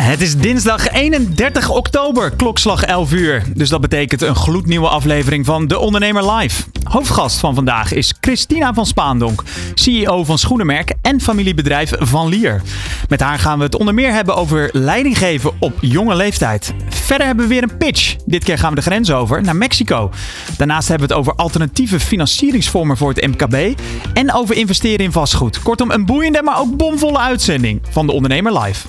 Het is dinsdag 31 oktober, klokslag 11 uur. Dus dat betekent een gloednieuwe aflevering van De Ondernemer Live. Hoofdgast van vandaag is Christina van Spaandonk, CEO van schoenenmerk en familiebedrijf Van Lier. Met haar gaan we het onder meer hebben over leiding geven op jonge leeftijd. Verder hebben we weer een pitch. Dit keer gaan we de grens over naar Mexico. Daarnaast hebben we het over alternatieve financieringsvormen voor het MKB en over investeren in vastgoed. Kortom, een boeiende, maar ook bomvolle uitzending van De Ondernemer Live.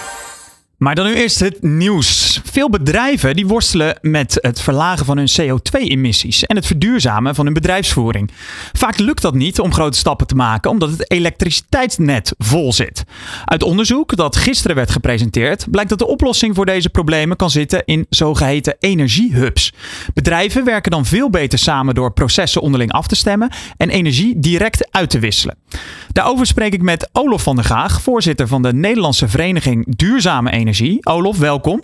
Maar dan nu eerst het nieuws. Veel bedrijven die worstelen met het verlagen van hun CO2-emissies en het verduurzamen van hun bedrijfsvoering. Vaak lukt dat niet om grote stappen te maken omdat het elektriciteitsnet vol zit. Uit onderzoek dat gisteren werd gepresenteerd blijkt dat de oplossing voor deze problemen kan zitten in zogeheten energiehubs. Bedrijven werken dan veel beter samen door processen onderling af te stemmen en energie direct uit te wisselen. Daarover spreek ik met Olof van der Gaag, voorzitter van de Nederlandse Vereniging Duurzame Energie. Olof, welkom.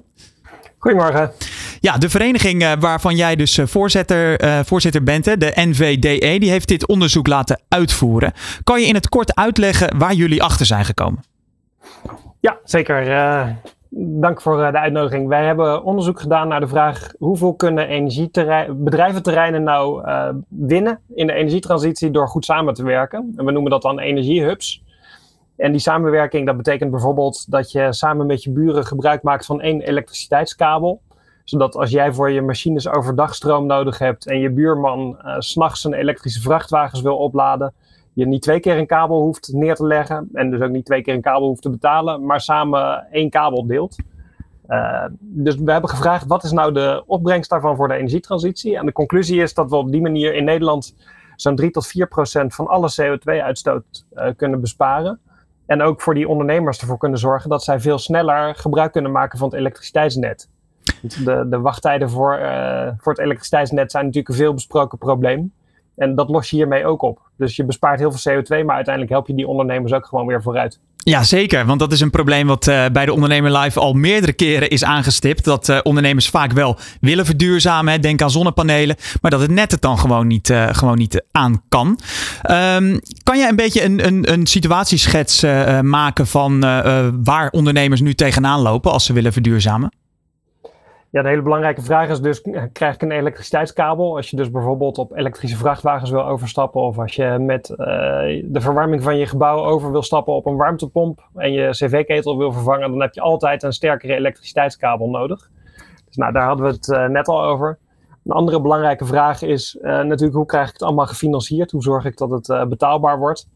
Goedemorgen. Ja, de vereniging uh, waarvan jij dus uh, voorzitter, uh, voorzitter bent, hè, de NVDE, die heeft dit onderzoek laten uitvoeren. Kan je in het kort uitleggen waar jullie achter zijn gekomen? Ja, zeker. dank voor de uitnodiging. Wij hebben onderzoek gedaan naar de vraag hoeveel kunnen bedrijventerreinen nou winnen in de energietransitie door goed samen te werken. En we noemen dat dan energiehubs. En die samenwerking, dat betekent bijvoorbeeld dat je samen met je buren gebruik maakt van één elektriciteitskabel. Zodat als jij voor je machines overdag stroom nodig hebt en je buurman uh, s'nachts een elektrische vrachtwagens wil opladen, je niet twee keer een kabel hoeft neer te leggen en dus ook niet twee keer een kabel hoeft te betalen, maar samen één kabel deelt. Uh, dus we hebben gevraagd wat is nou de opbrengst daarvan voor de energietransitie. En de conclusie is dat we op die manier in Nederland zo'n 3 tot 4 procent van alle CO2-uitstoot uh, kunnen besparen. En ook voor die ondernemers ervoor kunnen zorgen dat zij veel sneller gebruik kunnen maken van het elektriciteitsnet. De, de wachttijden voor, uh, voor het elektriciteitsnet zijn natuurlijk een veel besproken probleem. En dat los je hiermee ook op. Dus je bespaart heel veel CO2, maar uiteindelijk help je die ondernemers ook gewoon weer vooruit. Ja, zeker. Want dat is een probleem wat uh, bij de Ondernemer Live al meerdere keren is aangestipt. Dat uh, ondernemers vaak wel willen verduurzamen. Hè. Denk aan zonnepanelen. Maar dat het net het dan gewoon niet, uh, gewoon niet aan kan. Um, kan je een beetje een, een, een situatieschets maken van waar ondernemers nu tegenaan lopen als ze willen verduurzamen? Ja, de hele belangrijke vraag is dus, krijg ik een elektriciteitskabel? Als je dus bijvoorbeeld op elektrische vrachtwagens wil overstappen of als je met uh, de verwarming van je gebouw over wil stappen op een warmtepomp en je cv-ketel wil vervangen, dan heb je altijd een sterkere elektriciteitskabel nodig. Dus nou, daar hadden we het uh, net al over. Een andere belangrijke vraag is natuurlijk hoe krijg ik het allemaal gefinancierd? Hoe zorg ik dat het betaalbaar wordt?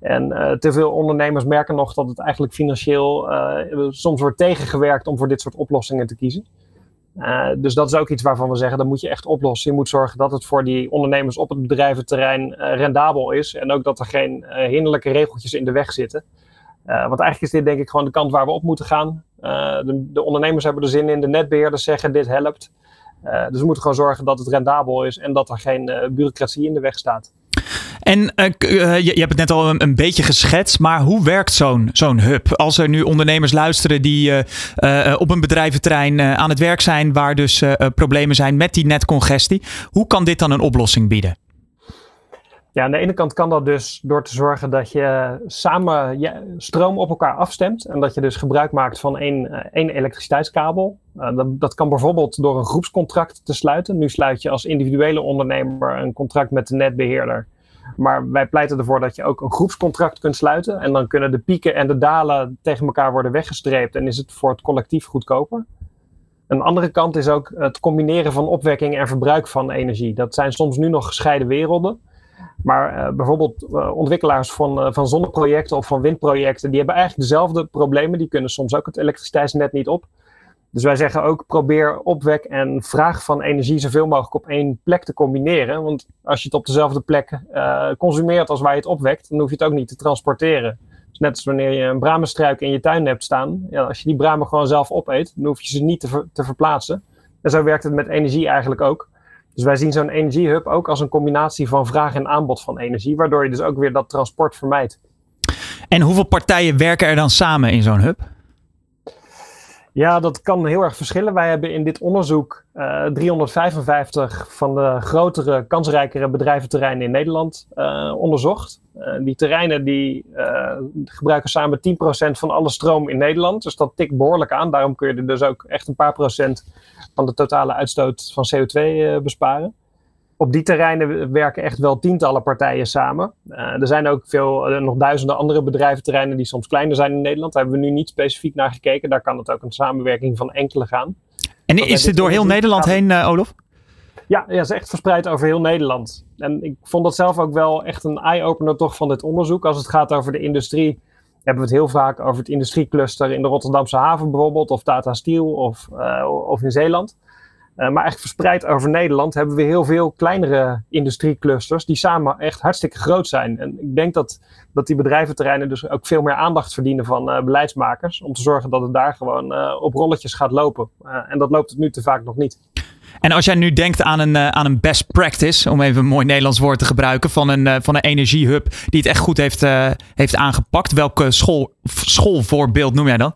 En uh, te veel ondernemers merken nog dat het eigenlijk financieel soms wordt tegengewerkt om voor dit soort oplossingen te kiezen. Uh, dus dat is ook iets waarvan we zeggen, dat moet je echt oplossen. Je moet zorgen dat het voor die ondernemers op het bedrijventerrein uh, rendabel is. En ook dat er geen uh, hinderlijke regeltjes in de weg zitten. want eigenlijk is dit denk ik gewoon de kant waar we op moeten gaan. De, de, ondernemers hebben er zin in, de netbeheerders zeggen dit helpt. dus we moeten gewoon zorgen dat het rendabel is en dat er geen bureaucratie in de weg staat. En uh, je, je, hebt het net al een, beetje geschetst, maar hoe werkt zo'n zo'n hub? Als er nu ondernemers luisteren die uh, op een bedrijventerrein aan het werk zijn, waar dus problemen zijn met die netcongestie, hoe kan dit dan een oplossing bieden? Ja, aan de ene kant kan dat dus door te zorgen dat je samen je stroom op elkaar afstemt. En dat je dus gebruik maakt van één, één elektriciteitskabel. Dat, dat kan bijvoorbeeld door een groepscontract te sluiten. Nu sluit je als individuele ondernemer een contract met de netbeheerder. Maar wij pleiten ervoor dat je ook een groepscontract kunt sluiten. En dan kunnen de pieken en de dalen tegen elkaar worden weggestreept. En is het voor het collectief goedkoper. Een andere kant is ook het combineren van opwekking en verbruik van energie. Dat zijn soms nu nog gescheiden werelden. Maar uh, bijvoorbeeld uh, ontwikkelaars van, uh, van zonneprojecten of van windprojecten, die hebben eigenlijk dezelfde problemen. Die kunnen soms ook het elektriciteitsnet niet op. Dus wij zeggen ook probeer opwek en vraag van energie zoveel mogelijk op één plek te combineren. Want als je het op dezelfde plek uh, consumeert als waar je het opwekt, dan hoef je het ook niet te transporteren. Dus net als wanneer je een bramenstruik in je tuin hebt staan. Ja, als je die bramen gewoon zelf opeet, dan hoef je ze niet te, te verplaatsen. En zo werkt het met energie eigenlijk ook. Dus wij zien zo'n energiehub ook als een combinatie van vraag en aanbod van energie, waardoor je dus ook weer dat transport vermijdt. En hoeveel partijen werken er dan samen in zo'n hub? Ja, dat kan heel erg verschillen. Wij hebben in dit onderzoek uh, eh, 355 van de grotere, kansrijkere bedrijventerreinen in Nederland uh, onderzocht. Uh, die terreinen die gebruiken samen 10% van alle stroom in Nederland. Dus dat tikt behoorlijk aan. Daarom kun je er dus ook echt een paar procent van de totale uitstoot van CO2 besparen op die terreinen werken echt wel tientallen partijen samen. Uh, er zijn ook veel, uh, nog duizenden andere bedrijventerreinen die soms kleiner zijn in Nederland. Daar hebben we nu niet specifiek naar gekeken. Daar kan het ook een samenwerking van enkele gaan. En is dit door heel Nederland heen, uh, Olof? Ja, ja, het is echt verspreid over heel Nederland. En ik vond dat zelf ook wel echt een eye-opener toch van dit onderzoek. Als het gaat over de industrie, hebben we het heel vaak over het industriecluster in de Rotterdamse haven bijvoorbeeld, of Tata Steel of, of in Zeeland. Eh, maar eigenlijk verspreid over Nederland hebben we heel veel kleinere industrieclusters die samen echt hartstikke groot zijn. En ik denk dat, dat die bedrijventerreinen dus ook veel meer aandacht verdienen van uh, beleidsmakers. Om te zorgen dat het daar gewoon uh, op rolletjes gaat lopen. en dat loopt het nu te vaak nog niet. En als jij nu denkt aan een, aan een best practice, om even een mooi Nederlands woord te gebruiken, van een, van een energiehub die het echt goed heeft, heeft aangepakt. Welke school, schoolvoorbeeld noem jij dan?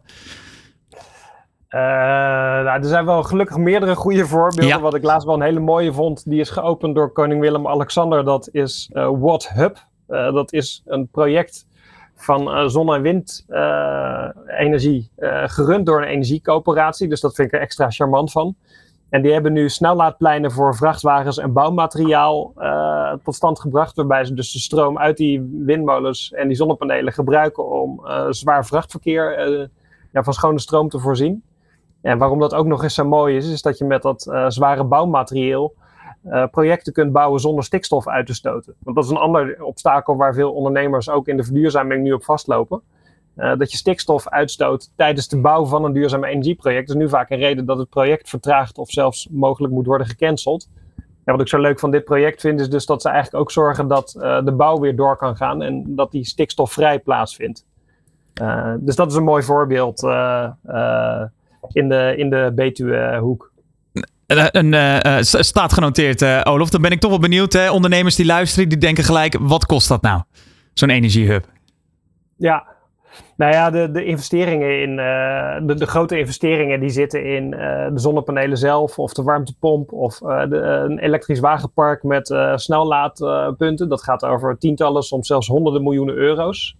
Uh, nou, er zijn wel gelukkig meerdere goede voorbeelden. Wat ik laatst wel een hele mooie vond, die is geopend door koning Willem-Alexander. Dat is uh, Watt Hub. Uh, dat is een project van zonne- en windenergie, gerund door een energiecoöperatie. Dus dat vind ik er extra charmant van. En die hebben nu snellaadpleinen voor vrachtwagens en bouwmateriaal tot stand gebracht. Waarbij ze dus de stroom uit die windmolens en die zonnepanelen gebruiken om zwaar vrachtverkeer ja, van schone stroom te voorzien. En waarom dat ook nog eens zo mooi is, is dat je met dat uh, zware bouwmaterieel uh, projecten kunt bouwen zonder stikstof uit te stoten. Want dat is een ander obstakel waar veel ondernemers ook in de verduurzaming nu op vastlopen. Uh, dat je stikstof uitstoot tijdens de bouw van een duurzaam energieproject. Is nu vaak een reden dat het project vertraagt of zelfs mogelijk moet worden gecanceld. Ja, wat ik zo leuk van dit project vind, is dus dat ze eigenlijk ook zorgen dat de bouw weer door kan gaan en dat die stikstofvrij plaatsvindt. dus dat is een mooi voorbeeld in de, in de Betuwe-hoek. Een, uh, staat genoteerd, uh, Olof. Dan ben ik toch wel benieuwd. Hè? Ondernemers die luisteren, die denken gelijk: wat kost dat nou? Zo'n energiehub. Ja, nou ja, de, de investeringen in de, de, grote investeringen die zitten in de zonnepanelen zelf, of de warmtepomp, of de, een elektrisch wagenpark met snellaadpunten. dat gaat over tientallen, soms zelfs honderden miljoenen euro's.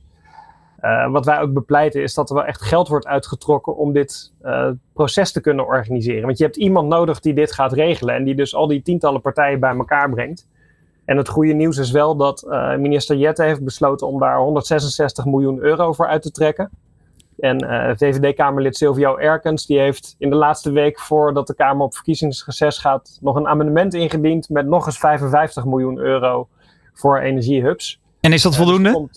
Uh, wat wij ook bepleiten is dat er wel echt geld wordt uitgetrokken om dit uh, proces te kunnen organiseren. Want je hebt iemand nodig die dit gaat regelen en die dus al die tientallen partijen bij elkaar brengt. En het goede nieuws is wel dat uh, minister Jette heeft besloten om daar 166 miljoen euro voor uit te trekken. En VVD-Kamerlid Silvio Erkens die heeft in de laatste week voordat de Kamer op verkiezingsreces gaat nog een amendement ingediend met nog eens 55 miljoen euro voor energiehubs. En is dat dus voldoende?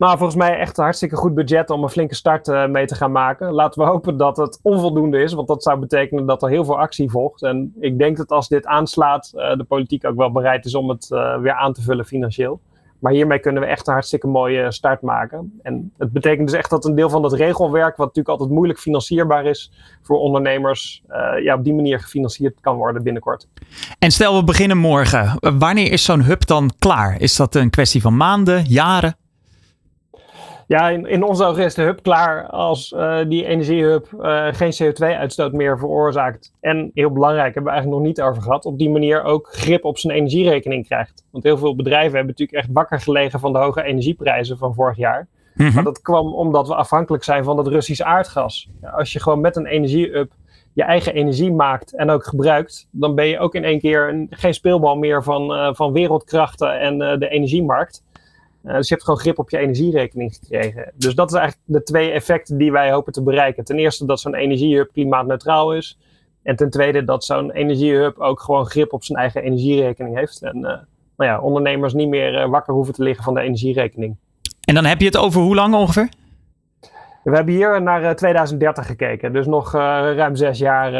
Nou, volgens mij echt een hartstikke goed budget om een flinke start uh, mee te gaan maken. Laten we hopen dat het onvoldoende is, want dat zou betekenen dat er heel veel actie volgt. En ik denk dat als dit aanslaat, uh, de politiek ook wel bereid is om het uh, weer aan te vullen financieel. Maar hiermee kunnen we echt een hartstikke mooie start maken. En het betekent dus echt dat een deel van dat regelwerk, wat natuurlijk altijd moeilijk financierbaar is voor ondernemers, ja, op die manier gefinancierd kan worden binnenkort. En stel we beginnen morgen. Wanneer is zo'n hub dan klaar? Is dat een kwestie van maanden, jaren? Ja, in, in onze ogen is de hub klaar als uh, die energiehub uh, geen CO2-uitstoot meer veroorzaakt. En heel belangrijk, hebben we eigenlijk nog niet over gehad, op die manier ook grip op zijn energierekening krijgt. Want heel veel bedrijven hebben natuurlijk echt wakker gelegen van de hoge energieprijzen van vorig jaar. Mm Maar dat kwam omdat we afhankelijk zijn van het Russisch aardgas. Ja, als je gewoon met een energiehub je eigen energie maakt en ook gebruikt, dan ben je ook in één keer een, geen speelbal meer van, uh, van wereldkrachten en de energiemarkt. Uh, dus je hebt gewoon grip op je energierekening gekregen. Dus dat is eigenlijk de twee effecten die wij hopen te bereiken. Ten eerste dat zo'n energiehub klimaatneutraal is. En ten tweede dat zo'n energiehub ook gewoon grip op zijn eigen energierekening heeft. En uh, nou ja, ondernemers niet meer uh, wakker hoeven te liggen van de energierekening. En dan heb je het over hoe lang ongeveer? We hebben hier naar 2030 gekeken. Dus nog ruim zes jaar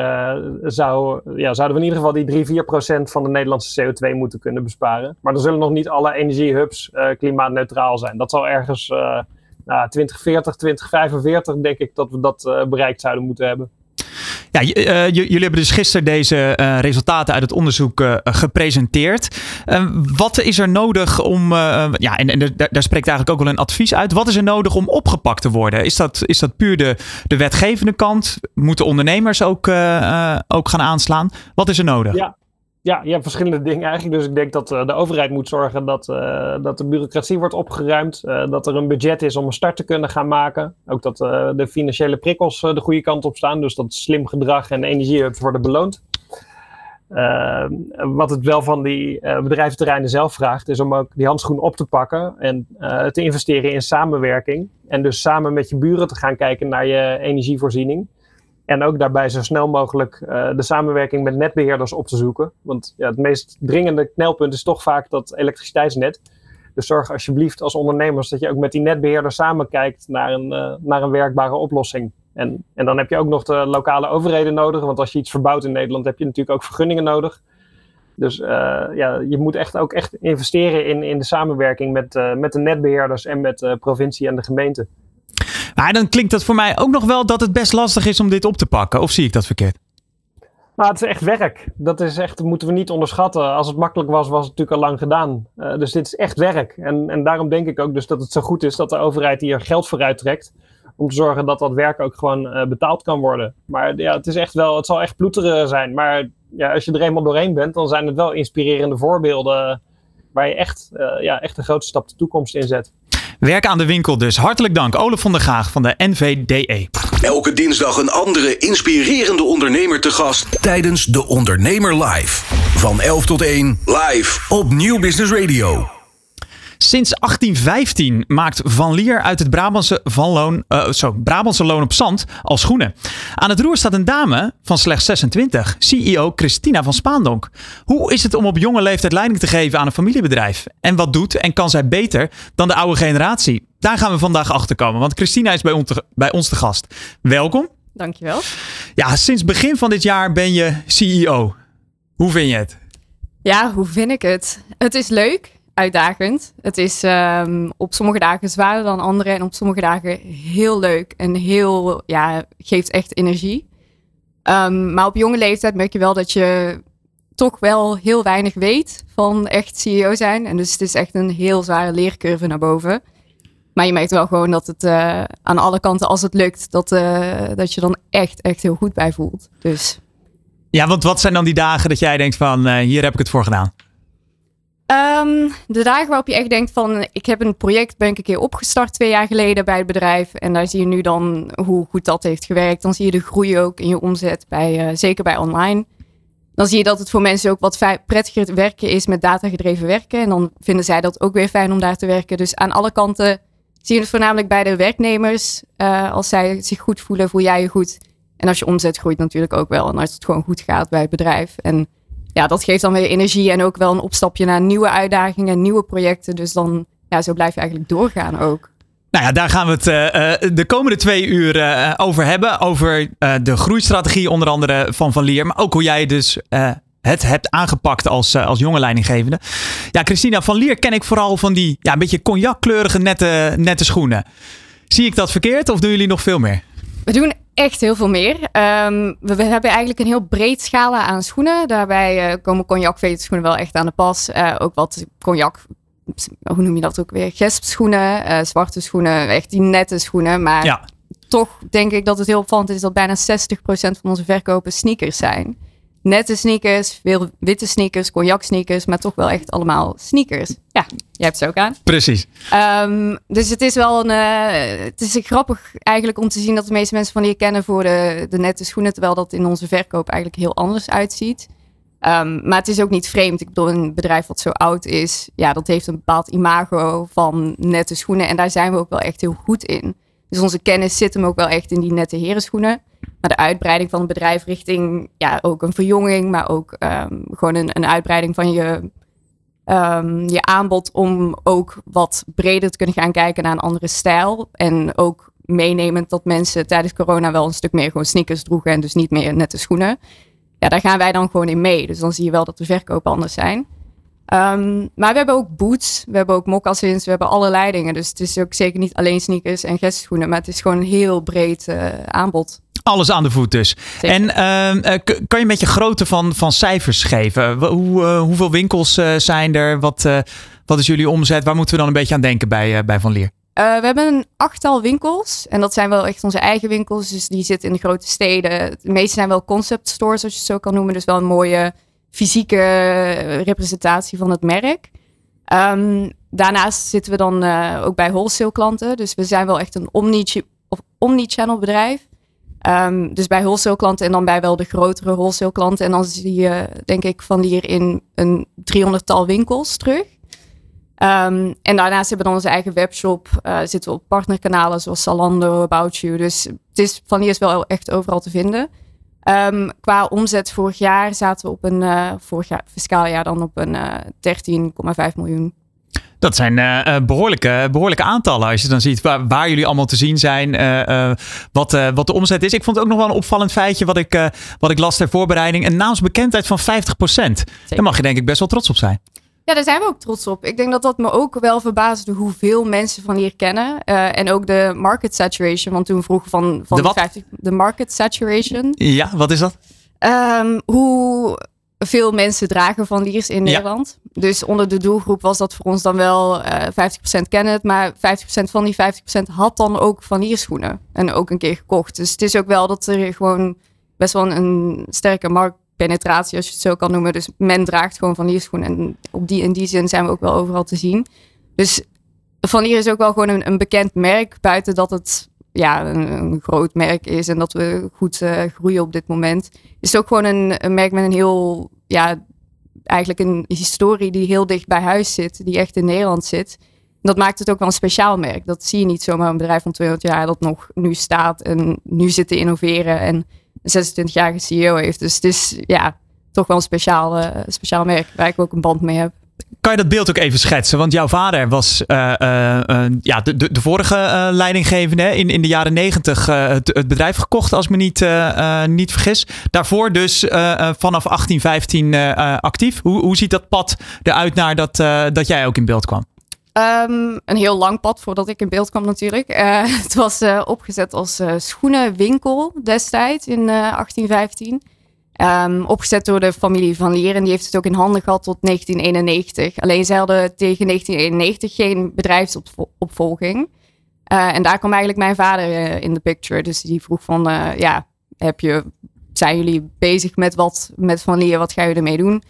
zou, ja, zouden we in ieder geval die 3, 4 procent van de Nederlandse CO2 moeten kunnen besparen. Maar dan zullen nog niet alle energiehubs klimaatneutraal zijn. Dat zal ergens nou, 2040, 2045 denk ik dat we dat bereikt zouden moeten hebben. Ja, uh, jullie hebben dus gisteren deze uh, resultaten uit het onderzoek uh, gepresenteerd. wat is er nodig om, ja, en, en daar spreekt eigenlijk ook wel een advies uit. Wat is er nodig om opgepakt te worden? Is dat, is dat puur de, de wetgevende kant? Moeten ondernemers ook, ook gaan aanslaan? Wat is er nodig? Ja, ja, je hebt verschillende dingen eigenlijk. Dus ik denk dat uh, de overheid moet zorgen dat, uh, dat de bureaucratie wordt opgeruimd. Uh, dat er een budget is om een start te kunnen gaan maken. Ook dat de financiële prikkels de goede kant op staan. Dus dat slim gedrag en energiehubs worden beloond. wat het wel van die bedrijventerreinen zelf vraagt, is om ook die handschoen op te pakken en te investeren in samenwerking. En dus samen met je buren te gaan kijken naar je energievoorziening. En ook daarbij zo snel mogelijk uh, de samenwerking met netbeheerders op te zoeken. Want ja, het meest dringende knelpunt is toch vaak dat elektriciteitsnet. Dus zorg alsjeblieft als ondernemers dat je ook met die netbeheerder samen kijkt naar een, uh, naar een werkbare oplossing. En, en dan heb je ook nog de lokale overheden nodig. Want als je iets verbouwt in Nederland heb je natuurlijk ook vergunningen nodig. Dus uh, ja, je moet echt ook echt investeren in, in de samenwerking met, met de netbeheerders en met de provincie en de gemeente. Maar dan klinkt dat voor mij ook nog wel dat het best lastig is om dit op te pakken. Of zie ik dat verkeerd? Nou, het is echt werk. Dat is echt, moeten we niet onderschatten. Als het makkelijk was, was het natuurlijk al lang gedaan. Uh, dus dit is echt werk. En, en daarom denk ik ook dus dat het zo goed is dat de overheid hier geld voor uittrekt. Om te zorgen dat dat werk ook gewoon uh, betaald kan worden. Maar ja, het is echt wel, het zal echt ploeteren zijn. Maar ja, als je er eenmaal doorheen bent, dan zijn het wel inspirerende voorbeelden. Waar je echt, uh, ja, echt een grote stap de toekomst in zet. Werk aan de winkel dus. Hartelijk dank, Olaf van der Gaag van de NVDE. Elke dinsdag een andere inspirerende ondernemer te gast tijdens De Ondernemer Live. Van 11 tot 1 live op Nieuw Business Radio. Sinds 1815 maakt Van Lier uit het Brabantse, van loon, uh, zo, Brabantse loon op zand al schoenen. Aan het roer staat een dame van slechts 26, CEO Christina van Spaandonk. Hoe is het om op jonge leeftijd leiding te geven aan een familiebedrijf? En wat doet en kan zij beter dan de oude generatie? Daar gaan we vandaag achter komen, want Christina is bij ons te, bij ons te gast. Welkom. Dankjewel. Ja, sinds begin van dit jaar ben je CEO. Hoe vind je het? Ja, hoe vind ik het? Het is leuk uitdagend. Het is um, op sommige dagen zwaarder dan andere en op sommige dagen heel leuk en heel, ja, geeft echt energie. Um, maar op jonge leeftijd merk je wel dat je toch wel heel weinig weet van echt CEO zijn. En dus het is echt een heel zware leercurve naar boven. Maar je merkt wel gewoon dat het uh, aan alle kanten, als het lukt, dat, uh, dat je dan echt, echt heel goed bij voelt. Dus. Ja, want wat zijn dan die dagen dat jij denkt van, uh, hier heb ik het voor gedaan? Um, de dagen waarop je echt denkt van, ik heb een project, ik een keer opgestart twee jaar geleden bij het bedrijf. En daar zie je nu dan hoe goed dat heeft gewerkt. Dan zie je de groei ook in je omzet, bij, uh, zeker bij online. Dan zie je dat het voor mensen ook wat prettiger werken is met datagedreven werken. En dan vinden zij dat ook weer fijn om daar te werken. Dus aan alle kanten zie je het voornamelijk bij de werknemers. Uh, als zij zich goed voelen, voel jij je goed. En als je omzet groeit natuurlijk ook wel. En als het gewoon goed gaat bij het bedrijf. En ja, dat geeft dan weer energie en ook wel een opstapje naar nieuwe uitdagingen, nieuwe projecten. Dus dan, ja, zo blijf je eigenlijk doorgaan ook. Nou ja, daar gaan we het uh, de komende twee uur uh, over hebben. Over de groeistrategie onder andere van Van Lier. Maar ook hoe jij dus het hebt aangepakt als, als jonge leidinggevende. Ja, Christina Van Lier ken ik vooral van die ja, een beetje cognackleurige nette, nette schoenen. Zie ik dat verkeerd of doen jullie nog veel meer? We doen echt heel veel meer. Um, we, we, hebben eigenlijk een heel breed scala aan schoenen. Daarbij uh, komen cognacveterschoenen wel echt aan de pas. Uh, ook wat cognac, hoe noem je dat ook weer? Gespschoenen, uh, zwarte schoenen, echt die nette schoenen. Maar ja. toch denk ik dat het heel opvallend is dat bijna 60% van onze verkopen sneakers zijn nette sneakers, veel witte sneakers, cognac sneakers, maar toch wel echt allemaal sneakers. Ja, jij hebt ze ook aan. Precies. Um, dus het is wel een, uh, het is grappig eigenlijk om te zien dat de meeste mensen van die kennen voor de, de nette schoenen, terwijl dat in onze verkoop eigenlijk heel anders uitziet. Um, maar het is ook niet vreemd. Ik bedoel, een bedrijf wat zo oud is, ja, dat heeft een bepaald imago van nette schoenen. En daar zijn we ook wel echt heel goed in. Dus onze kennis zit hem ook wel echt in die nette herenschoenen. Maar de uitbreiding van het bedrijf richting ja, ook een verjonging, maar ook um, gewoon een, een, uitbreiding van je, um, je aanbod om ook wat breder te kunnen gaan kijken naar een andere stijl. En ook meenemend dat mensen tijdens corona wel een stuk meer gewoon sneakers droegen en dus niet meer nette schoenen. Ja, daar gaan wij dan gewoon in mee. Dus dan zie je wel dat de verkopen anders zijn. Ehm, maar we hebben ook boots, we hebben ook moccasins, we hebben allerlei dingen. Dus het is ook zeker niet alleen sneakers en gestschoenen, maar het is gewoon een heel breed uh, aanbod. Alles aan de voet dus. Zeker. En ehm, eh, kan je een beetje grootte van, van cijfers geven? Hoe, eh, hoeveel winkels eh, zijn er? Wat, wat is jullie omzet? Waar moeten we dan een beetje aan denken bij, bij Van Leer? We hebben een achttal winkels. En dat zijn wel echt onze eigen winkels. Dus die zitten in de grote steden. De meeste zijn wel concept stores, als je het zo kan noemen. Dus wel een mooie fysieke representatie van het merk. Ehm, daarnaast zitten we dan ook bij wholesale klanten. Dus we zijn wel echt een omni- omni-channel bedrijf. Ehm, dus bij wholesale klanten en dan bij wel de grotere wholesale klanten. En dan zie je, denk ik, van hier in een 300-tal winkels terug. Ehm, en daarnaast hebben we dan onze eigen webshop. eh, zitten we op partnerkanalen zoals Zalando, About You. Dus het is, van hier is wel echt overal te vinden. Ehm, qua omzet vorig jaar zaten we op een, eh, vorig jaar, fiscaal jaar dan op een eh 13,5 miljoen. Dat zijn eh, eh, behoorlijke, behoorlijke aantallen. Als je dan ziet waar, waar jullie allemaal te zien zijn. eh, wat, wat de omzet is. Ik vond het ook nog wel een opvallend feitje. Wat ik, wat ik las ter voorbereiding. Een naamsbekendheid van 50%. Daar mag je denk ik best wel trots op zijn. Ja, daar zijn we ook trots op. Ik denk dat dat me ook wel verbaasde hoeveel mensen van hier kennen. En ook de market saturation. Want toen vroegen van, van De wat? 50, de market saturation. Ja, wat is dat? Ehm, hoe veel mensen dragen van Liers in Ja. Nederland. Dus onder de doelgroep was dat voor ons dan wel eh 50% kennen het. Maar 50% van die 50% had dan ook van Liers schoenen. En ook een keer gekocht. Dus het is ook wel dat er gewoon best wel een, sterke marktpenetratie, als je het zo kan noemen. Dus men draagt gewoon van Liers schoenen. En op die, in die zin zijn we ook wel overal te zien. Dus van Lier is ook wel gewoon een, een bekend merk. Buiten dat het ja, een, groot merk is en dat we goed eh, groeien op dit moment. Is het ook gewoon een, merk met een heel, ja, eigenlijk een historie die heel dicht bij huis zit, die echt in Nederland zit. Dat maakt het ook wel een speciaal merk. Dat zie je niet zomaar een bedrijf van 200 jaar dat nog nu staat en nu zit te innoveren en een 26-jarige CEO heeft. Dus het is ja, toch wel een speciaal, eh, speciaal merk waar ik ook een band mee heb. Kan je dat beeld ook even schetsen? Want jouw vader was eh, eh, eh, ja, de, de, vorige leidinggevende. In, in de jaren negentig het, het bedrijf gekocht, als ik me niet, niet vergis. Daarvoor dus vanaf 1815 eh, eh, actief. Hoe, hoe ziet dat pad eruit naar dat, dat jij ook in beeld kwam? Ehm, een heel lang pad voordat ik in beeld kwam natuurlijk. Het was opgezet als eh, schoenenwinkel destijds in eh, 1815. Ehm, opgezet door de familie van Lier en die heeft het ook in handen gehad tot 1991. Alleen zij hadden tegen 1991 geen bedrijfsopvolging. Eh, en daar kwam eigenlijk mijn vader eh, in de picture. Dus die vroeg van, eh, ja, heb je, zijn jullie bezig met wat met Van Lier? Wat ga je ermee doen?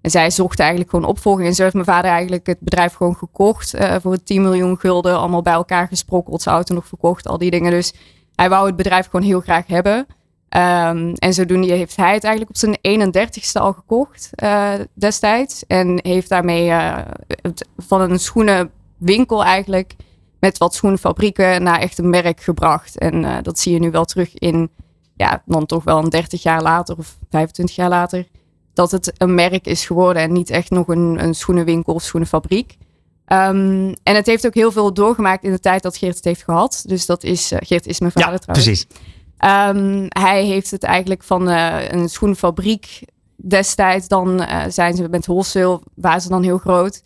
En zij zocht eigenlijk gewoon opvolging. En zo heeft mijn vader eigenlijk het bedrijf gewoon gekocht. voor 10 miljoen gulden. Allemaal bij elkaar gesprokkeld. Zijn auto nog verkocht. Al die dingen. Dus hij wou het bedrijf gewoon heel graag hebben. Ehm, en zodoende heeft hij het eigenlijk op zijn 31ste al gekocht eh, destijds. En heeft daarmee eh, het, van een schoenenwinkel eigenlijk... met wat schoenenfabrieken naar echt een merk gebracht. En eh, dat zie je nu wel terug in... ja, dan toch wel een 30 jaar later of 25 jaar later dat het een merk is geworden en niet echt nog een, een schoenenwinkel of schoenenfabriek. Ehm, en het heeft ook heel veel doorgemaakt in de tijd dat Geert het heeft gehad. Dus dat is, Geert is mijn vader ja, trouwens. precies. Ehm, hij heeft het eigenlijk van eh, een schoenenfabriek destijds. Dan eh, zijn ze met wholesale, waren ze dan heel groot.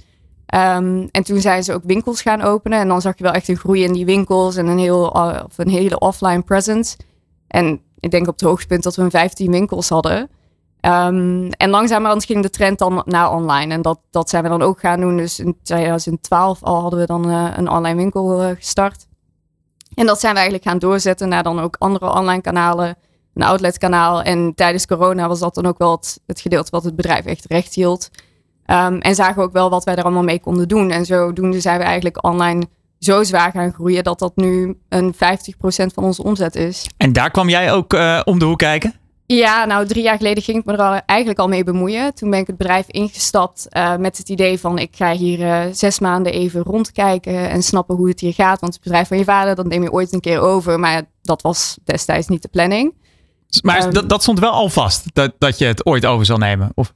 Ehm, en toen zijn ze ook winkels gaan openen. En dan zag je wel echt een groei in die winkels en een, heel, uh, of een hele offline presence. En ik denk op het hoogtepunt dat we 15 winkels hadden. Um, en langzamerhand ging de trend dan naar online. En dat, dat zijn we dan ook gaan doen. Dus in 2012 al hadden we dan een online winkel gestart. En dat zijn we eigenlijk gaan doorzetten naar dan ook andere online kanalen. Een outletkanaal. En tijdens corona was dat dan ook wel het, het gedeelte wat het bedrijf echt recht hield. Um, en zagen we ook wel wat wij er allemaal mee konden doen. En zodoende zijn we eigenlijk online zo zwaar gaan groeien dat dat nu een 50% van onze omzet is. En daar kwam jij ook uh, om de hoek kijken? Ja, nou drie jaar geleden ging ik me er eigenlijk al mee bemoeien. Toen ben ik het bedrijf ingestapt uh, met het idee van ik ga hier uh, zes maanden even rondkijken en snappen hoe het hier gaat. Want het bedrijf van je vader, dat neem je ooit een keer over. Maar dat was destijds niet de planning. Maar um, dat, dat stond wel al vast, dat, dat je het ooit over zal nemen? Of?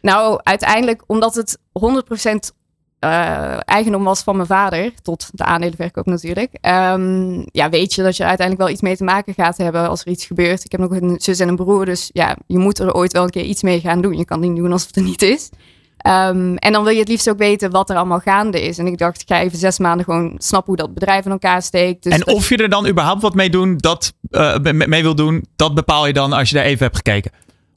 Nou, uiteindelijk omdat het 100% eigendom was van mijn vader, tot de aandelenverkoop natuurlijk, ehm, ja, weet je dat je uiteindelijk wel iets mee te maken gaat hebben als er iets gebeurt. Ik heb nog een zus en een broer, dus ja, je moet er ooit wel een keer iets mee gaan doen. Je kan niet doen alsof het er niet is. Ehm, en dan wil je het liefst ook weten wat er allemaal gaande is. En ik dacht, ik ga even zes maanden gewoon snappen hoe dat bedrijf in elkaar steekt. Dus en of je er dan überhaupt wat mee, doen, dat, uh, mee wil doen, dat bepaal je dan als je daar even hebt gekeken.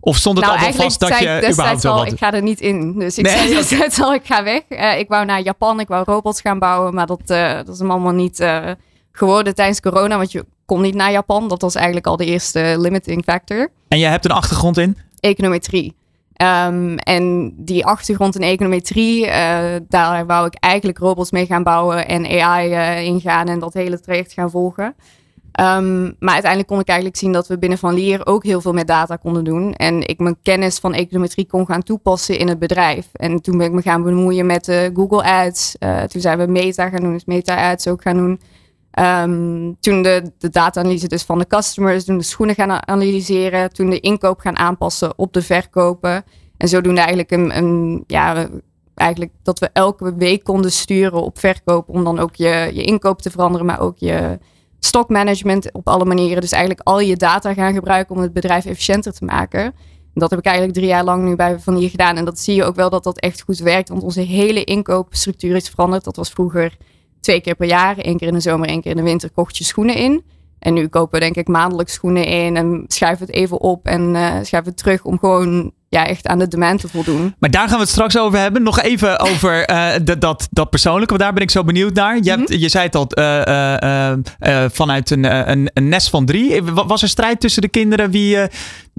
Of stond het nou, al vast dat je überhaupt wel wat... Ik ga er niet in. Dus ik nee, zei destijds al, ik ga weg. Uh, ik wou naar Japan, ik wou robots gaan bouwen. Maar dat, uh, dat is hem allemaal niet uh, geworden tijdens corona. Want je kon niet naar Japan. Dat was eigenlijk al de eerste limiting factor. En jij hebt een achtergrond in? Econometrie. Um, en die achtergrond in econometrie, daar wou ik eigenlijk robots mee gaan bouwen en AI ingaan en dat hele traject gaan volgen. Um, maar uiteindelijk kon ik eigenlijk zien dat we binnen Van Lier ook heel veel met data konden doen. En ik mijn kennis van econometrie kon gaan toepassen in het bedrijf. En toen ben ik me gaan bemoeien met uh, Google Ads. Uh, toen zijn we Meta gaan doen, dus Meta Ads ook gaan doen. Um, toen de, de data-analyse dus van de customers, toen de schoenen gaan analyseren. Toen de inkoop gaan aanpassen op de verkopen. En zodoende eigenlijk een, een ja, eigenlijk dat we elke week konden sturen op verkoop om dan ook je, je inkoop te veranderen, maar ook je stockmanagement op alle manieren. Dus eigenlijk al je data gaan gebruiken om het bedrijf efficiënter te maken. dat heb ik eigenlijk drie jaar lang nu bij Van hier gedaan. En dat zie je ook wel dat dat echt goed werkt. Want onze hele inkoopstructuur is veranderd. Dat was vroeger twee keer per jaar. één keer in de zomer, één keer in de winter kocht je schoenen in. En nu kopen we denk ik maandelijks schoenen in en schuiven het even op en uh, schuiven het terug om gewoon ja, echt aan de demand te voldoen. Maar daar gaan we het straks over hebben. Nog even over uh, dat, dat persoonlijke, want daar ben ik zo benieuwd naar. Je, hebt, mhm. je zei het al, uh, vanuit een, een, een, nest van drie. Was er strijd tussen de kinderen wie,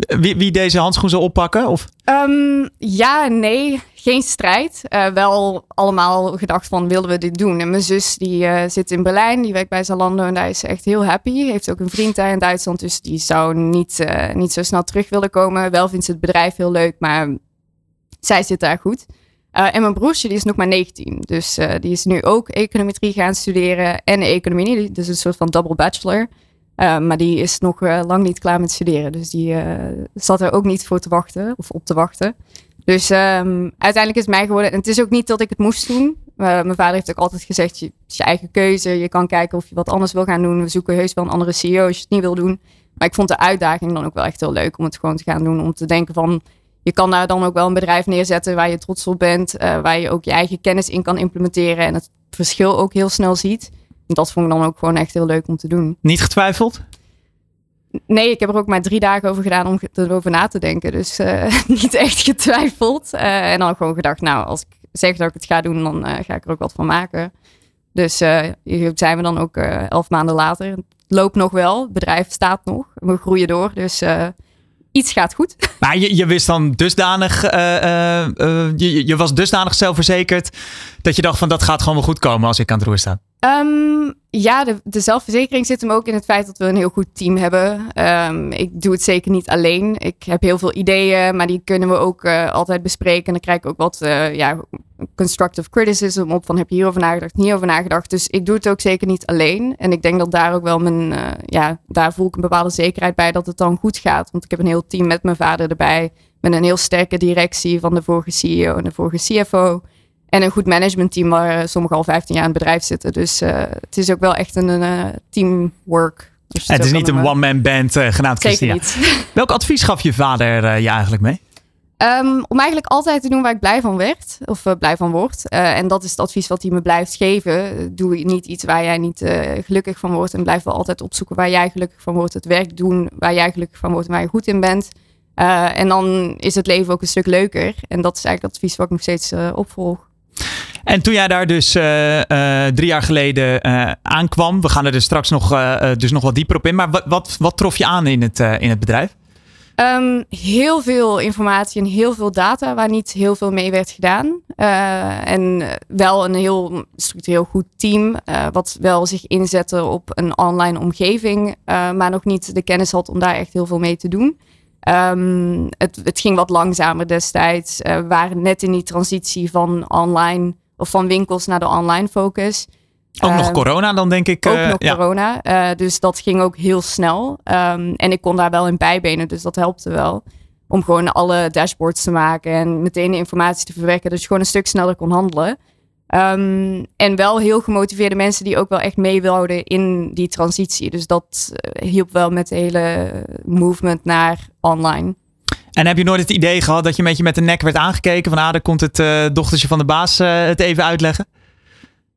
wie, wie, deze handschoen zou oppakken? Of? Um, ja, nee geen strijd. Uh, wel allemaal gedacht van, willen we dit doen? En mijn zus die uh, zit in Berlijn, die werkt bij Zalando en daar is ze echt heel happy. Heeft ook een vriend daar in Duitsland, dus die zou niet, uh, niet zo snel terug willen komen. Wel vindt ze het bedrijf heel leuk, maar zij zit daar goed. en mijn broertje, die is nog maar 19. Dus die is nu ook econometrie gaan studeren en economie. Dus een soort van double bachelor. Maar die is nog lang niet klaar met studeren. Dus die zat er ook niet voor te wachten of op te wachten. Dus um, uiteindelijk is het mij geworden. En het is ook niet dat ik het moest doen. Mijn vader heeft ook altijd gezegd: je, het is je eigen keuze. Je kan kijken of je wat anders wil gaan doen. We zoeken heus wel een andere CEO als je het niet wil doen. Maar ik vond de uitdaging dan ook wel echt heel leuk om het gewoon te gaan doen. Om te denken van. Je kan daar dan ook wel een bedrijf neerzetten waar je trots op bent. Waar je ook je eigen kennis in kan implementeren. En het verschil ook heel snel ziet. Dat vond ik dan ook gewoon echt heel leuk om te doen. Niet getwijfeld? Nee, ik heb er ook maar drie dagen over gedaan om erover na te denken. Dus uh, niet echt getwijfeld. Uh, en dan gewoon gedacht, nou, als ik zeg dat ik het ga doen, dan uh, ga ik er ook wat van maken. Dus hier zijn we dan ook elf maanden later. Het loopt nog wel, het bedrijf staat nog. We groeien door, dus iets gaat goed. Maar je, je wist dan dusdanig, je, je was dusdanig zelfverzekerd dat je dacht van dat gaat gewoon wel goed komen als ik aan het roer sta. Um, ja, de, zelfverzekering zit hem ook in het feit dat we een heel goed team hebben. Um, ik doe het zeker niet alleen. Ik heb heel veel ideeën, maar die kunnen we ook uh, altijd bespreken. En dan krijg ik ook wat uh, ja, constructive criticism op van heb je hierover nagedacht, hierover nagedacht. Dus ik doe het ook zeker niet alleen. En ik denk dat daar ook wel mijn, uh, ja, daar voel ik een bepaalde zekerheid bij dat het dan goed gaat. Want ik heb een heel team met mijn vader erbij. Met een heel sterke directie van de vorige CEO en de vorige CFO. En een goed managementteam waar eh, sommigen al 15 jaar in het bedrijf zitten. Dus uh, het is ook wel echt een, uh, teamwork. Dus het is niet een one-man band uh, genaamd Christina. Welk advies gaf je vader je eigenlijk mee? Um, om eigenlijk altijd te doen waar ik blij van werd. Of blij van word. en dat is het advies wat hij me blijft geven. Doe niet iets waar jij niet gelukkig van wordt. En blijf wel altijd opzoeken waar jij gelukkig van wordt. Het werk doen waar jij gelukkig van wordt en waar je goed in bent. en dan is het leven ook een stuk leuker. En dat is eigenlijk het advies wat ik nog steeds opvolg. En toen jij daar dus uh, uh, drie jaar geleden uh, aankwam, we gaan er dus straks nog, dus nog wat dieper op in. Maar wat, wat, wat trof je aan in het, in het bedrijf? Um, heel veel informatie en heel veel data waar niet heel veel mee werd gedaan. en wel een heel structureel goed team, wat wel zich inzette op een online omgeving, maar nog niet de kennis had om daar echt heel veel mee te doen. Um, het, het, ging wat langzamer destijds. We waren net in die transitie van online of van winkels naar de online focus. Ook nog ehm, corona dan denk ik. Ook uh, nog corona. Uh, dus dat ging ook heel snel. Um, en ik kon daar wel in bijbenen, dus dat helpte wel. Om gewoon alle dashboards te maken en meteen de informatie te verwerken. Dus je gewoon een stuk sneller kon handelen. Ehm, en wel heel gemotiveerde mensen die ook wel echt mee wilden in die transitie. Dus dat uh, hielp wel met de hele movement naar online. En heb je nooit het idee gehad dat je een beetje met de nek werd aangekeken? Van ah, dan komt het uh, dochtertje van de baas uh, het even uitleggen?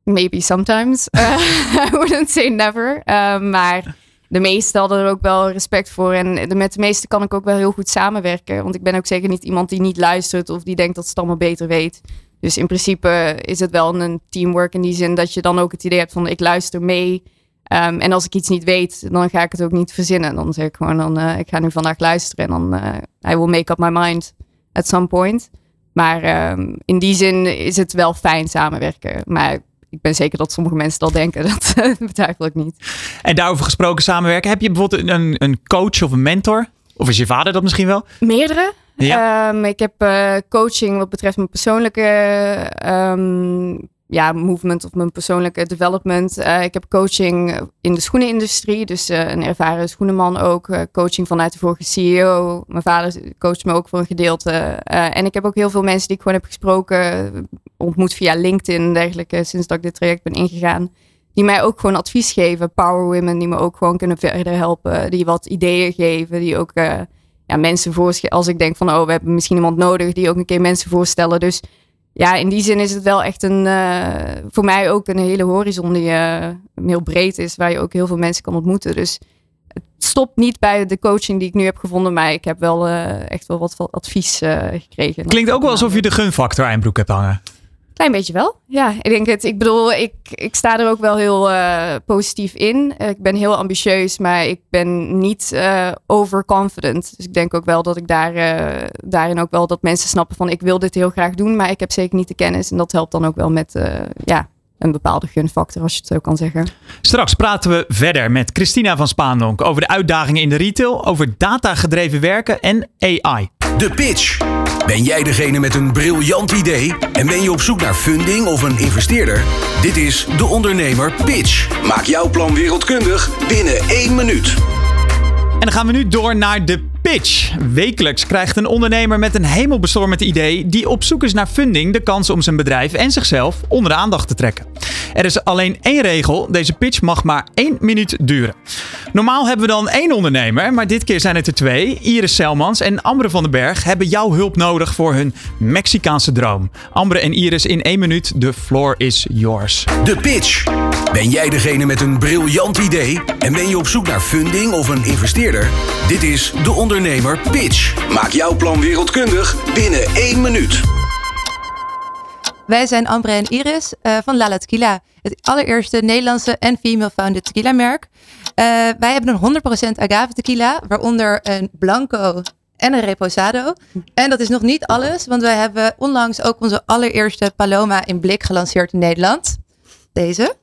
Maybe sometimes. I wouldn't say never. maar de meesten hadden er ook wel respect voor. En met de meesten kan ik ook wel heel goed samenwerken. Want ik ben ook zeker niet iemand die niet luistert of die denkt dat het allemaal beter weet. Dus in principe is het wel een teamwork in die zin dat je dan ook het idee hebt van ik luister mee. Um, en als ik iets niet weet, dan ga ik het ook niet verzinnen. Dan zeg ik gewoon, dan, uh, ik ga nu vandaag luisteren en dan uh, I will make up my mind at some point. Maar um, in die zin is het wel fijn samenwerken. Maar ik ben zeker dat sommige mensen dat denken. Dat betwijfel ik niet. En daarover gesproken samenwerken. Heb je bijvoorbeeld een, een coach of een mentor? Of is je vader dat misschien wel? Meerdere. Ja. Um, ik heb uh, coaching wat betreft mijn persoonlijke um, ja, movement of mijn persoonlijke development. Uh, ik heb coaching in de schoenenindustrie, dus uh, een ervaren schoenenman ook. coaching vanuit de vorige CEO. Mijn vader coacht me ook voor een gedeelte. en ik heb ook heel veel mensen die ik gewoon heb gesproken, ontmoet via LinkedIn en dergelijke, sinds dat ik dit traject ben ingegaan. Die mij ook gewoon advies geven. Power women die me ook gewoon kunnen verder helpen. Die wat ideeën geven. Die ook ja, mensen voorstellen. Als ik denk van, oh, we hebben misschien iemand nodig die ook een keer mensen voorstellen. Dus ja, in die zin is het wel echt een, uh, voor mij ook een hele horizon die uh, heel breed is, waar je ook heel veel mensen kan ontmoeten. Dus het stopt niet bij de coaching die ik nu heb gevonden, maar ik heb wel uh, echt wel wat advies gekregen. Klinkt ook wel alsof je de gunfactor aan broek hebt hangen. Klein beetje wel. Ja, ik denk het. Ik bedoel, ik, ik sta er ook wel heel uh, positief in. Uh, ik ben heel ambitieus, maar ik ben niet uh, overconfident. Dus ik denk ook wel dat ik daar, daarin ook wel dat mensen snappen van ik wil dit heel graag doen, maar ik heb zeker niet de kennis. En dat helpt dan ook wel met ja, een bepaalde gunfactor, als je het zo kan zeggen. Straks praten we verder met Christina van Spaandonk over de uitdagingen in de retail, over datagedreven werken en AI. De pitch. Ben jij degene met een briljant idee en ben je op zoek naar funding of een investeerder? Dit is De Ondernemer Pitch. Maak jouw plan wereldkundig binnen één minuut. En dan gaan we nu door naar de pitch. Wekelijks krijgt een ondernemer met een hemelbestormend idee die op zoek is naar funding de kans om zijn bedrijf en zichzelf onder de aandacht te trekken. Er is alleen één regel: deze pitch mag maar één minuut duren. Normaal hebben we dan één ondernemer, maar dit keer zijn het er twee. Iris Selmans en Ambre van den Berg hebben jouw hulp nodig voor hun Mexicaanse droom. Ambre en Iris in één minuut, the floor is yours. De pitch. Ben jij degene met een briljant idee en ben je op zoek naar funding of een investeerder? Dit is de ondernemer Pitch. Maak jouw plan wereldkundig binnen één minuut. Wij zijn Ambre en Iris uh, van Lala Tequila. Het allereerste Nederlandse en female-founded tequila merk. Uh, wij hebben een 100% agave tequila, waaronder een blanco en een reposado. En dat is nog niet alles, want wij hebben onlangs ook onze allereerste Paloma in blik gelanceerd in Nederland. Deze.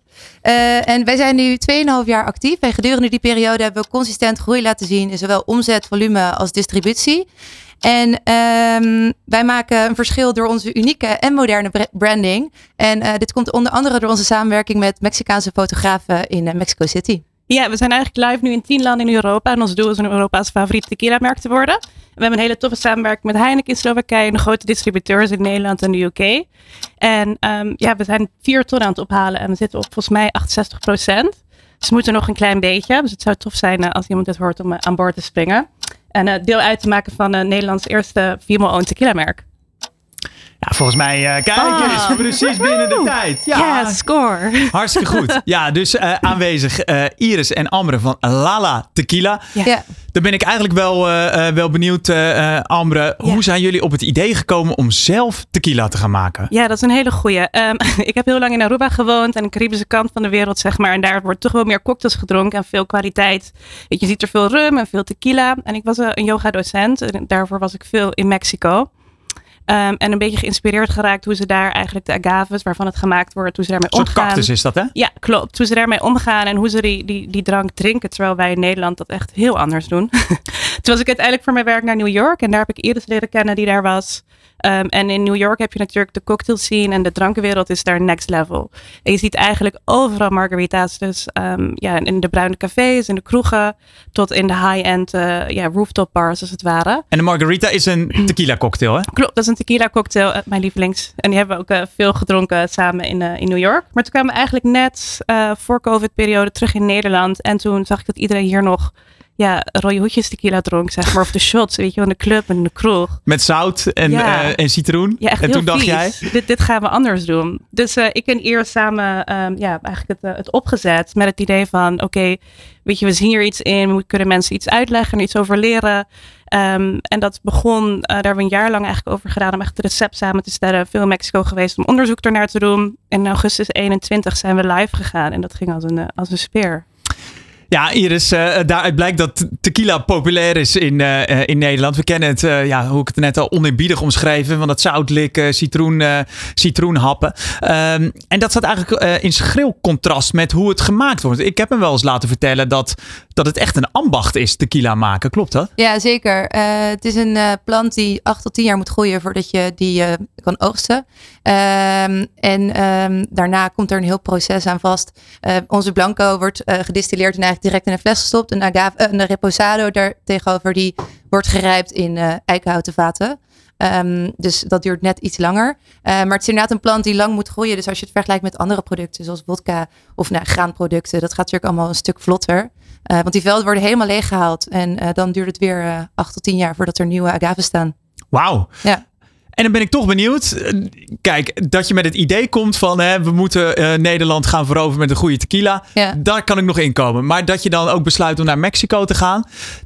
Uh, en wij zijn nu 2,5 jaar actief. En gedurende die periode hebben we consistent groei laten zien in zowel omzet, volume als distributie. En um, wij maken een verschil door onze unieke en moderne branding. En uh, dit komt onder andere door onze samenwerking met Mexicaanse fotografen in uh, Mexico City. Ja, we zijn eigenlijk live nu in tien landen in Europa. En ons doel is om Europa's favoriete tequila-merk te worden. We hebben een hele toffe samenwerking met Heineken in Slowakije. En de grote distributeurs in Nederland en de UK. En um, ja, we zijn vier ton aan het ophalen. En we zitten op volgens mij 68 procent. Dus we moeten nog een klein beetje. Dus het zou tof zijn uh, als iemand dit hoort om aan boord te springen. En uh, deel uit te maken van Nederlands eerste female-owned tequila-merk. Ja, volgens mij, uh, kijk oh. eens, precies binnen de tijd. Ja, yeah, score. Hartstikke goed. Ja, dus uh, aanwezig uh, Iris en Ambre van Lala Tequila. Ja. Dan ben ik eigenlijk wel, wel benieuwd, Ambre. Hoe zijn jullie op het idee gekomen om zelf tequila te gaan maken? Ja, dat is een hele goeie. Um, ik heb heel lang in Aruba gewoond, aan de Caribische kant van de wereld, zeg maar. En daar wordt toch wel meer cocktails gedronken en veel kwaliteit. Je ziet er veel rum en veel tequila. En ik was een yoga docent en daarvoor was ik veel in Mexico. Um, en een beetje geïnspireerd geraakt hoe ze daar eigenlijk de agaves, waarvan het gemaakt wordt, hoe ze daarmee omgaan. Een soort cactus is dat, hè? Ja, klopt. Hoe ze daarmee omgaan en hoe ze die, die, die drank drinken, terwijl wij in Nederland dat echt heel anders doen. was ik uiteindelijk voor mijn werk naar New York. En daar heb ik Iris leren kennen die daar was. Ehm, en in New York heb je natuurlijk de cocktail scene en de drankenwereld is daar next level. En je ziet eigenlijk overal margarita's. Dus um, ja, in de bruine cafés, in de kroegen, tot in de high-end uh, ja, rooftop bars als het ware. En de margarita is een tequila cocktail, hè? Klopt, dat is een tequila cocktail, uh, mijn lievelings. En die hebben we ook uh, veel gedronken samen in, in New York. Maar toen kwamen we eigenlijk net voor COVID-periode terug in Nederland. En toen zag ik dat iedereen hier nog ja, rode hoedjes tequila dronk, zeg maar. Of de shots, weet je in de club en de kroeg. Met zout en, ja. uh, en citroen. Ja, echt en heel toen dacht jij... Dit, dit gaan we anders doen. Dus uh, ik en Ier samen um, ja, eigenlijk het, uh, het opgezet met het idee van... Oké, okay, weet je, we zien hier iets in. We kunnen mensen iets uitleggen en iets over leren. Um, en dat begon, daar hebben we een jaar lang eigenlijk over gedaan... om echt het recept samen te stellen. Veel in Mexico geweest om onderzoek ernaar te doen. En in augustus 21 zijn we live gegaan. En dat ging als een, als een speer. Ja, Iris, uh, daaruit blijkt dat tequila populair is in, uh, in Nederland. We kennen het, ja, hoe ik het net al oneerbiedig omschreven, van dat zoutlikken, citroen, citroenhappen. Um, en dat staat eigenlijk in schril contrast met hoe het gemaakt wordt. Ik heb me wel eens laten vertellen dat, dat het echt een ambacht is, tequila maken. Klopt dat? Ja, zeker. het is een plant die acht tot tien jaar moet groeien voordat je die kan oogsten. Um, en um, daarna komt er een heel proces aan vast. onze blanco wordt gedistilleerd in eigenlijk direct in een fles gestopt. Een, agave, een reposado daar tegenover die wordt gerijpt in eikenhouten vaten. Um, dus dat duurt net iets langer. Maar het is inderdaad een plant die lang moet groeien. Dus als je het vergelijkt met andere producten, zoals vodka of nou, graanproducten, dat gaat natuurlijk allemaal een stuk vlotter. Want die velden worden helemaal leeggehaald. En dan duurt het weer acht tot tien jaar voordat er nieuwe agaven staan. Wauw. Ja. En dan ben ik toch benieuwd. Kijk, dat je met het idee komt van hè, we moeten uh, Nederland gaan veroveren met een goede tequila. Ja. Daar kan ik nog inkomen. Maar dat je dan ook besluit om naar Mexico te gaan.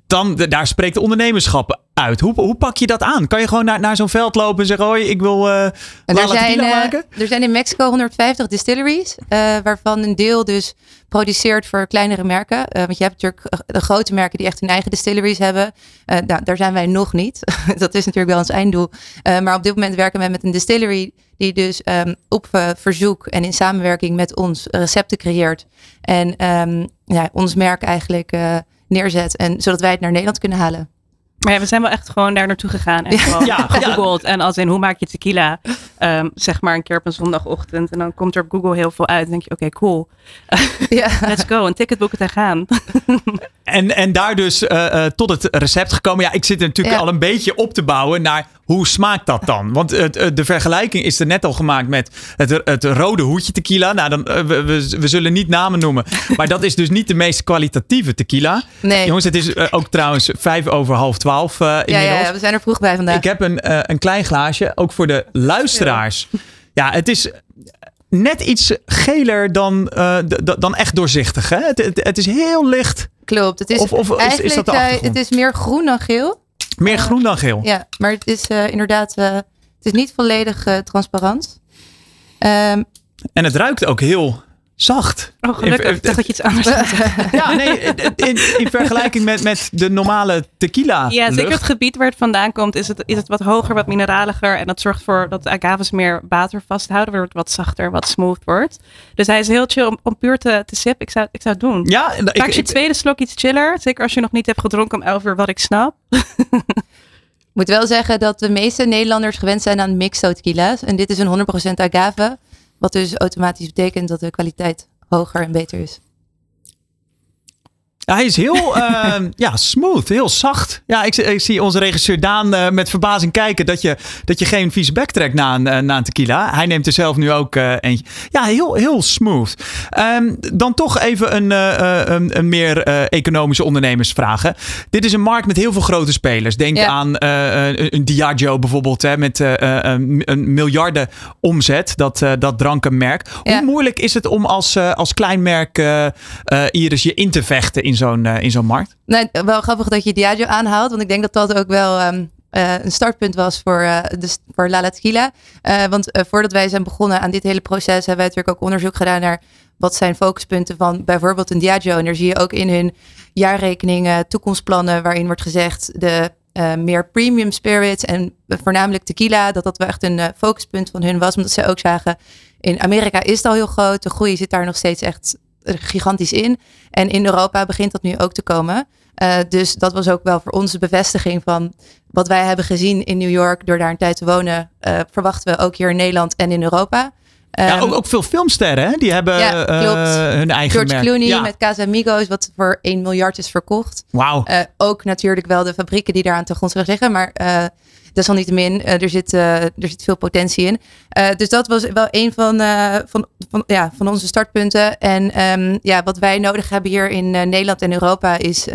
Dan, daar spreekt de ondernemerschap uit. Hoe, hoe pak je dat aan? Kan je gewoon naar, naar zo'n veld lopen en zeggen: Hoi, ik wil uh, er zijn, uh, maken? Er zijn in Mexico 150 distilleries, uh, waarvan een deel dus produceert voor kleinere merken. want je hebt natuurlijk de grote merken die echt hun eigen distilleries hebben. nou, daar zijn wij nog niet. dat is natuurlijk wel ons einddoel. maar op dit moment werken wij met een distillery die dus um, op verzoek en in samenwerking met ons recepten creëert. En um, ja, ons merk eigenlijk neerzet. En zodat wij het naar Nederland kunnen halen. Maar ja, we zijn wel echt gewoon daar naartoe gegaan. En gewoon ja, gegoogeld. Ja. En als in hoe maak je tequila? Um, zeg maar een keer op een zondagochtend. En dan komt er op Google heel veel uit. En denk je, oké, okay, cool. ja. Let's go. Een ticket boeken en gaan. En, en daar dus uh, uh, tot het recept gekomen. Ja, ik zit er natuurlijk al een beetje op te bouwen naar hoe smaakt dat dan? Want het, de vergelijking is er net al gemaakt met het, het rode hoedje tequila. Nou, dan, we, we, we, zullen niet namen noemen. Maar dat is dus niet de meest kwalitatieve tequila. Nee. Jongens, het is ook trouwens vijf over half twaalf uh, inmiddels. Ja, ja, we zijn er vroeg bij vandaag. Ik heb een, een klein glaasje, ook voor de luisteraars. Ja, het is net iets geler dan, dan echt doorzichtig. Hè? Het, het, het, is heel licht. Klopt. Het is, of, of is, is dat de het is meer groen dan geel. Meer groen dan geel. Ja, maar het is uh, inderdaad, uh, het is niet volledig transparant. Um, en het ruikt ook heel zacht. Oh, gelukkig. Ik dacht dat je iets anders Ja, nee, in, in, vergelijking met, met de normale tequila. Ja, zeker het gebied waar het vandaan komt, is het, is het wat hoger, wat mineraliger. En dat zorgt voor dat de agaves meer water vasthouden, waardoor het wat zachter, wat smooth wordt. Dus hij is heel chill om, om puur te, te sippen. Ik zou, ik zou het doen. Ja, Maak je tweede slok iets chiller. Zeker als je nog niet hebt gedronken om 11 uur, wat ik snap. Ik moet wel zeggen dat de meeste Nederlanders gewend zijn aan mixed tequila's. En dit is een 100% agave. Wat dus automatisch betekent dat de kwaliteit hoger en beter is. Ja, hij is heel uh, ja, smooth, heel zacht. Ja, ik, ik zie onze regisseur Daan uh, met verbazing kijken dat je, dat je geen vieze bek trekt na een, uh, na een tequila. Hij neemt er zelf nu ook uh, eentje. Ja, heel, heel smooth. Um, dan toch even een, een, een, meer economische ondernemersvraag. Dit is een markt met heel veel grote spelers. Denk ja. aan een, een Diageo bijvoorbeeld, hè, met een, een miljarden omzet, dat, dat drankenmerk. Ja. Hoe moeilijk is het om als, als klein merk Iris je in te vechten in zo'n uh, in zo'n markt? Nee, wel grappig dat je Diageo aanhaalt, want ik denk dat dat ook wel um, uh, een startpunt was voor, uh, de, voor Lala Tequila. want voordat wij zijn begonnen aan dit hele proces, hebben wij natuurlijk ook onderzoek gedaan naar wat zijn focuspunten van bijvoorbeeld een Diageo. En daar zie je ook in hun jaarrekeningen, toekomstplannen, waarin wordt gezegd de meer premium spirits en voornamelijk tequila, dat dat wel echt een focuspunt van hun was, omdat ze ook zagen in Amerika is het al heel groot, de groei zit daar nog steeds echt gigantisch in. En in Europa begint dat nu ook te komen. Uh, dus dat was ook wel voor ons de bevestiging van wat wij hebben gezien in New York door daar een tijd te wonen. Uh, verwachten we ook hier in Nederland en in Europa. Ja, ook, Um, ook veel filmsterren, hè? Die hebben Ja, eh, hun eigen George merk. Clooney Ja. met Casamigos, wat voor 1 miljard is verkocht. Wauw. Eh, ook natuurlijk wel de fabrieken die daaraan ten grondslag liggen. Maar eh desalniettemin, eh, er, zit, eh, er zit veel potentie in. Eh, dus dat was wel een van, van, van, ja, van onze startpunten. En ehm, ja, wat wij nodig hebben hier in Nederland en Europa is...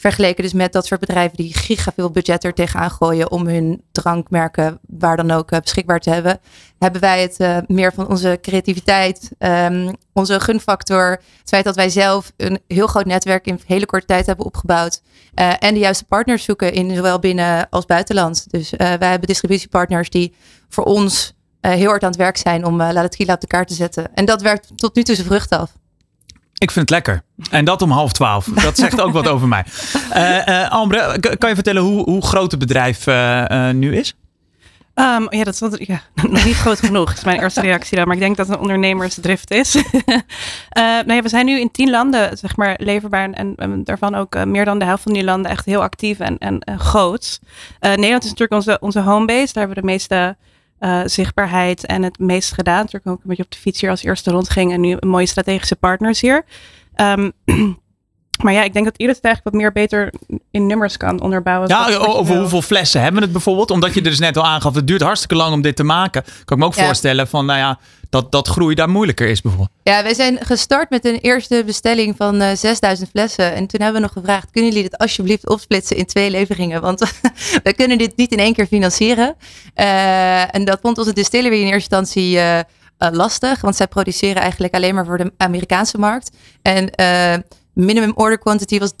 vergeleken dus met dat soort bedrijven die giga veel budget er tegenaan gooien om hun drankmerken waar dan ook eh, beschikbaar te hebben, hebben wij het eh, meer van onze creativiteit, ehm, onze gunfactor, het feit dat wij zelf een heel groot netwerk in hele korte tijd hebben opgebouwd eh, en de juiste partners zoeken in zowel binnen als buitenland. Dus wij hebben distributiepartners die voor ons heel hard aan het werk zijn om La Tequila op de kaart te zetten. En dat werkt tot nu toe zijn vruchten af. Ik vind het lekker. En dat om half twaalf. Dat zegt ook wat over mij. Eh eh, Ambre, kan je vertellen hoe, hoe groot het bedrijf eh, nu is? Um, ja, dat is ja, nog niet groot genoeg, is mijn eerste reactie dan. Maar ik denk dat het een ondernemersdrift is. uh, nou ja, we zijn nu in tien landen, zeg maar, leverbaar. En, en, en daarvan ook uh, meer dan de helft van die landen echt heel actief en, en, en groot. Uh, Nederland is natuurlijk onze, onze homebase. Daar hebben we de meeste uh, zichtbaarheid en het meest gedaan. Natuurlijk ook een beetje op de fiets hier als eerste rondging. En nu mooie strategische partners hier. Um, maar ja, ik denk dat ieder het eigenlijk wat meer beter in nummers kan onderbouwen. Ja, over hoeveel flessen hebben we het bijvoorbeeld? Omdat je er dus net al aangaf, het duurt hartstikke lang om dit te maken. Kan ik me ook Ja. voorstellen van, nou ja, dat, dat groei daar moeilijker is bijvoorbeeld. Ja, wij zijn gestart met een eerste bestelling van eh 6000 flessen. En toen hebben we nog gevraagd, kunnen jullie dit alsjeblieft opsplitsen in twee leveringen? Want we kunnen dit niet in één keer financieren. Eh, en dat vond onze distillery in eerste instantie eh, eh, lastig. Want zij produceren eigenlijk alleen maar voor de Amerikaanse markt. En eh, minimum order quantity was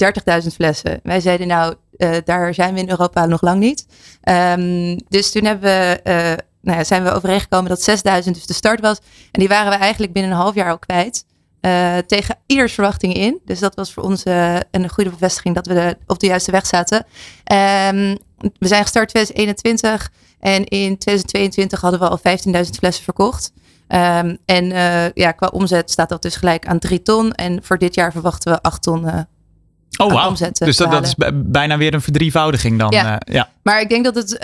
30.000 flessen. Wij zeiden nou, eh, daar zijn we in Europa nog lang niet. Ehm, dus toen hebben we, eh, nou ja, zijn we overeengekomen dat 6000 dus de start was. En die waren we eigenlijk binnen een half jaar al kwijt. eh, tegen ieders verwachtingen in. Dus dat was voor ons een goede bevestiging dat we op de juiste weg zaten. Ehm, we zijn gestart 2021 en in 2022 hadden we al 15.000 flessen verkocht. Ehm, en eh, ja, qua omzet staat dat dus gelijk aan 3 ton. En voor dit jaar verwachten we 8 ton. eh, Oh, omzet, eh, Dus dat, te dat is bij- bijna weer een verdrievoudiging dan. Ja. ja. Maar ik denk dat het,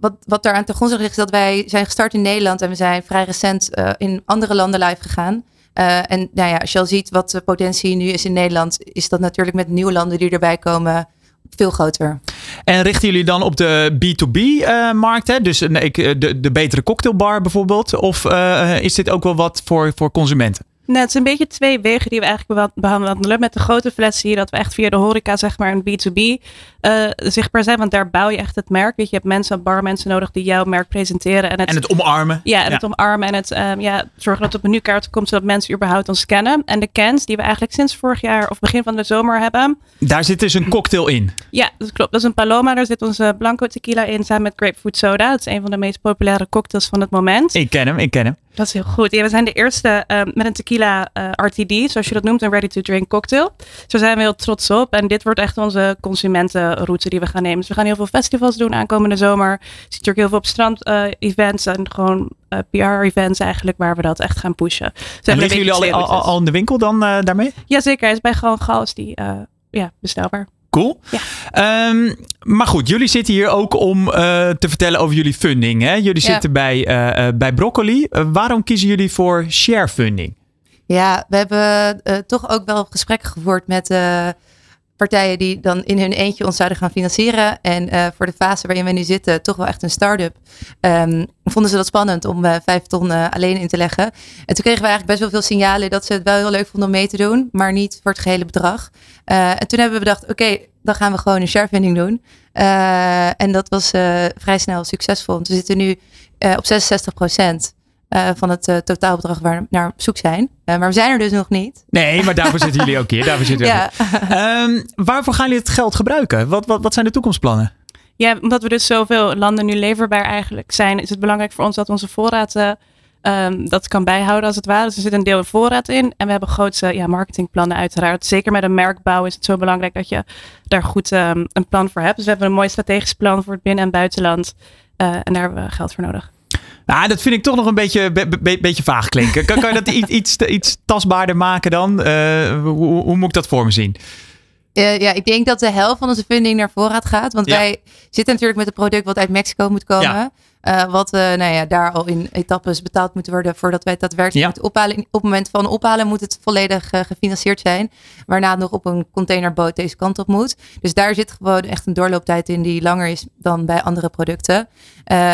wat, wat daar aan ten grondslag ligt, is dat wij zijn gestart in Nederland en we zijn vrij recent in andere landen live gegaan. En nou ja, als je al ziet wat de potentie nu is in Nederland, is dat natuurlijk met nieuwe landen die erbij komen veel groter. En richten jullie dan op de B2B-markt? hè? dus een, eh, de, de betere cocktailbar bijvoorbeeld? Of eh, is dit ook wel wat voor, voor consumenten? Nee, het zijn een beetje twee wegen die we eigenlijk behandelen. Met de grote fles zie je dat we echt via de horeca, zeg maar, een B2B eh, zichtbaar zijn. Want daar bouw je echt het merk. Weet je, je hebt mensen, barmensen nodig die jouw merk presenteren. En het, En het omarmen? ja, en het omarmen en het ehm, ja, zorgen dat het op menukaart komt, zodat mensen überhaupt ons kennen. En de cans die we eigenlijk sinds vorig jaar of begin van de zomer hebben. Daar zit dus een cocktail in. Ja, dat klopt. Dat is een Paloma. Daar zit onze Blanco tequila in samen met grapefruit soda. Dat is een van de meest populaire cocktails van het moment. Ik ken hem, ik ken hem. Dat is heel goed. Ja, we zijn de eerste ehm, met een tequila eh, RTD, zoals je dat noemt, een ready-to-drink cocktail. Daar zijn we heel trots op. En dit wordt echt onze consumentenroute die we gaan nemen. Dus we gaan heel veel festivals doen aankomende zomer. Je ziet natuurlijk heel veel op strand-events en gewoon eh, PR-events eigenlijk, waar we dat echt gaan pushen. Dus En liggen jullie al, al, in de winkel dan eh, daarmee? Jazeker, hij is bij Gewoon is die eh, ja, bestelbaar. Cool. Ja. Ehm, maar goed, jullie zitten hier ook om eh, te vertellen over jullie funding. Hè? Jullie Ja. zitten bij, eh, eh, bij Broccoli. Waarom kiezen jullie voor share funding? Ja, we hebben toch ook wel gesprekken gevoerd met partijen die dan in hun eentje ons zouden gaan financieren. En eh, voor de fase waarin we nu zitten, toch wel echt een start-up. ehm, vonden ze dat spannend om eh, vijf ton eh, alleen in te leggen. En toen kregen we eigenlijk best wel veel signalen dat ze het wel heel leuk vonden om mee te doen, maar niet voor het gehele bedrag. En toen hebben we bedacht, oké, dan gaan we gewoon een sharefunding doen. En dat was vrij snel succesvol. Want we zitten nu op 66 procent. Van het eh, totaalbedrag waar we naar op zoek zijn. Eh, maar we zijn er dus nog niet. Nee, maar daarvoor zitten jullie ook hier. Daarvoor zitten Ja, ook. Ehm, waarvoor gaan jullie het geld gebruiken? Wat, wat, wat zijn de toekomstplannen? Ja, omdat we dus zoveel landen nu leverbaar eigenlijk zijn, is het belangrijk voor ons dat onze voorraad eh, ehm, dat kan bijhouden als het ware. Dus er zit een deel voorraad in en we hebben grootse ja, marketingplannen uiteraard. Zeker met een merkbouw is het zo belangrijk dat je daar goed ehm, een plan voor hebt. Dus we hebben een mooi strategisch plan voor het binnen- en buitenland. Eh, en daar hebben we geld voor nodig. Nou, dat vind ik toch nog een beetje, be- be- beetje vaag klinken. Kan, kan je dat iets, iets, iets tastbaarder maken dan? Eh, hoe, hoe moet ik dat voor me zien? Uh, ja, ik denk dat de helft van onze funding naar voorraad gaat. Want wij zitten natuurlijk met een product wat uit Mexico moet komen. Uh, wat uh, nou ja, daar al in etappes betaald moet worden voordat wij het daadwerkelijk ja. moeten ophalen. Op het moment van ophalen moet het volledig gefinancierd zijn. Waarna het nog op een containerboot deze kant op moet. Dus daar zit gewoon echt een doorlooptijd in die langer is dan bij andere producten.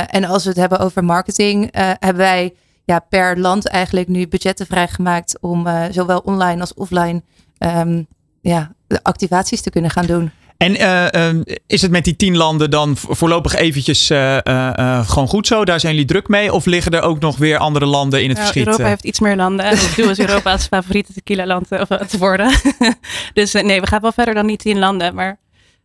en als we het hebben over marketing, hebben wij ja, per land eigenlijk nu budgetten vrijgemaakt om zowel online als offline um, ja, activaties te kunnen gaan doen. En uh, uh, is het met die tien landen dan voorlopig eventjes uh, gewoon goed zo? Daar zijn jullie druk mee? Of liggen er ook nog weer andere landen in het verschiet? Europa heeft iets meer landen. En het doel is Europa's favoriete tequila land te worden. dus nee, we gaan wel verder dan die tien landen. Maar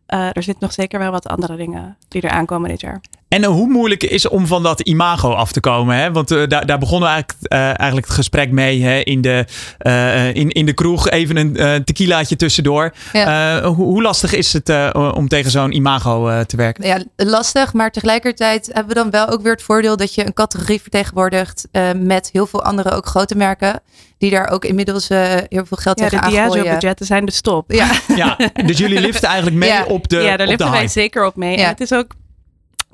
er zitten nog zeker wel wat andere dingen die er aankomen dit jaar. En hoe moeilijk is het om van dat imago af te komen? Hè? Want uh, daar, daar begonnen we eigenlijk, uh, eigenlijk het gesprek mee hè? In, de, uh, in, in de kroeg. Even een tequilaatje tussendoor. Ja. Hoe, hoe, lastig is het om tegen zo'n imago te werken? Ja, lastig. Maar tegelijkertijd hebben we dan wel ook weer het voordeel dat je een categorie vertegenwoordigt met heel veel andere ook grote merken. Die daar ook inmiddels heel veel geld ja, tegen de Diageo-budgetten zijn de stop. Ja. ja, dus jullie liften eigenlijk mee ja. op de Ja, daar liften wij zeker op mee. En het is ook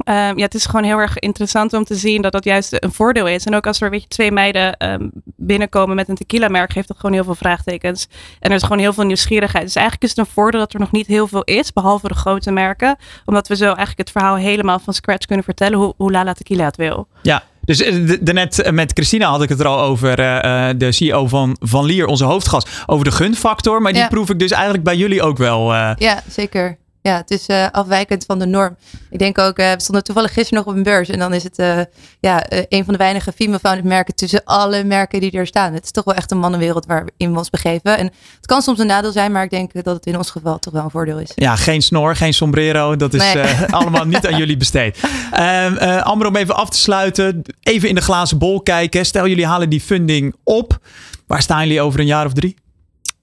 Um, ja, het is gewoon heel erg interessant om te zien dat dat juist een voordeel is. En ook als er weet je, twee meiden um, binnenkomen met een tequila-merk, geeft dat gewoon heel veel vraagtekens. En er is gewoon heel veel nieuwsgierigheid. Dus eigenlijk is het een voordeel dat er nog niet heel veel is, behalve de grote merken. Omdat we zo eigenlijk het verhaal helemaal van scratch kunnen vertellen hoe, hoe Lala Tequila het wil. Ja, dus net met Christina had ik het er al over, uh, de CEO van Van Lier, onze hoofdgast, over de gunfactor. Maar die ja. proef ik dus eigenlijk bij jullie ook wel. Uh... Ja, zeker. Ja, het is uh, afwijkend van de norm. Ik denk ook, uh, we stonden toevallig gisteren nog op een beurs. En dan is het uh, ja, een van de weinige female-founded merken tussen alle merken die er staan. Het is toch wel echt een mannenwereld waarin we ons begeven. En het kan soms een nadeel zijn, maar ik denk dat het in ons geval toch wel een voordeel is. Ja, geen snor, geen sombrero. Dat is nee. allemaal niet aan jullie besteed. Ehm, Amber, om even af te sluiten. Even in de glazen bol kijken. Stel, jullie halen die funding op. Waar staan jullie over een jaar of drie?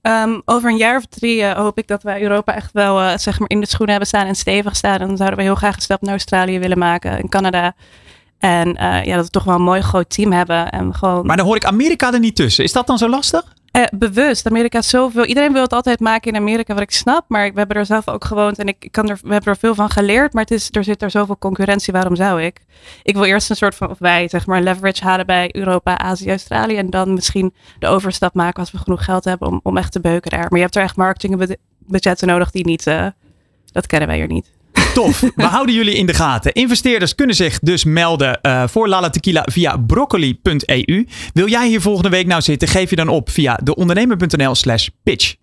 Um, over een jaar of drie uh, hoop ik dat wij Europa echt wel uh, zeg maar in de schoenen hebben staan en stevig staan. En dan zouden we heel graag een stap naar Australië willen maken, in Canada. En uh, ja, dat we toch wel een mooi groot team hebben. En gewoon... Maar dan hoor ik Amerika er niet tussen. Is dat dan zo lastig? Uh, bewust. Amerika is zoveel. Iedereen wil het altijd maken in Amerika, wat ik snap. Maar we hebben er zelf ook gewoond en ik kan er, we hebben er veel van geleerd. Maar het is, er zit er zoveel concurrentie. Waarom zou ik? Ik wil eerst een soort van, of wij zeg maar, leverage halen bij Europa, Azië, Australië. En dan misschien de overstap maken als we genoeg geld hebben om, echt te beuken daar. Maar je hebt er echt marketingbudgetten nodig die niet, uh, dat kennen wij hier niet. Tof. We houden jullie in de gaten. Investeerders kunnen zich dus melden uh, voor Lala Tequila via broccoli.eu. Wil jij hier volgende week nou zitten? Geef je dan op via deondernemer.nl slash pitch.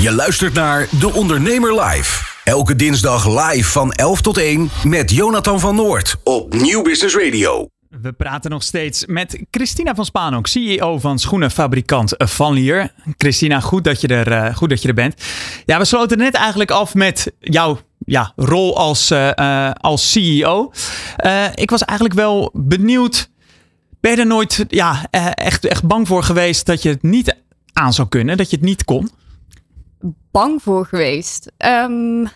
Je luistert naar De Ondernemer Live. Elke dinsdag live van 11 tot 1 met Jonathan van Noord op Nieuw Business Radio. We praten nog steeds met Christina van Spaanhoek, CEO van schoenenfabrikant Van Lier. Christina, goed dat je er, uh, goed dat je er bent. Ja, we sloten net eigenlijk af met jouw ja, rol als, uh, uh, als CEO. ik was eigenlijk wel benieuwd. Ben je er nooit ja, echt, echt bang voor geweest dat je het niet aan zou kunnen, dat je het niet kon? Bang voor geweest? Um,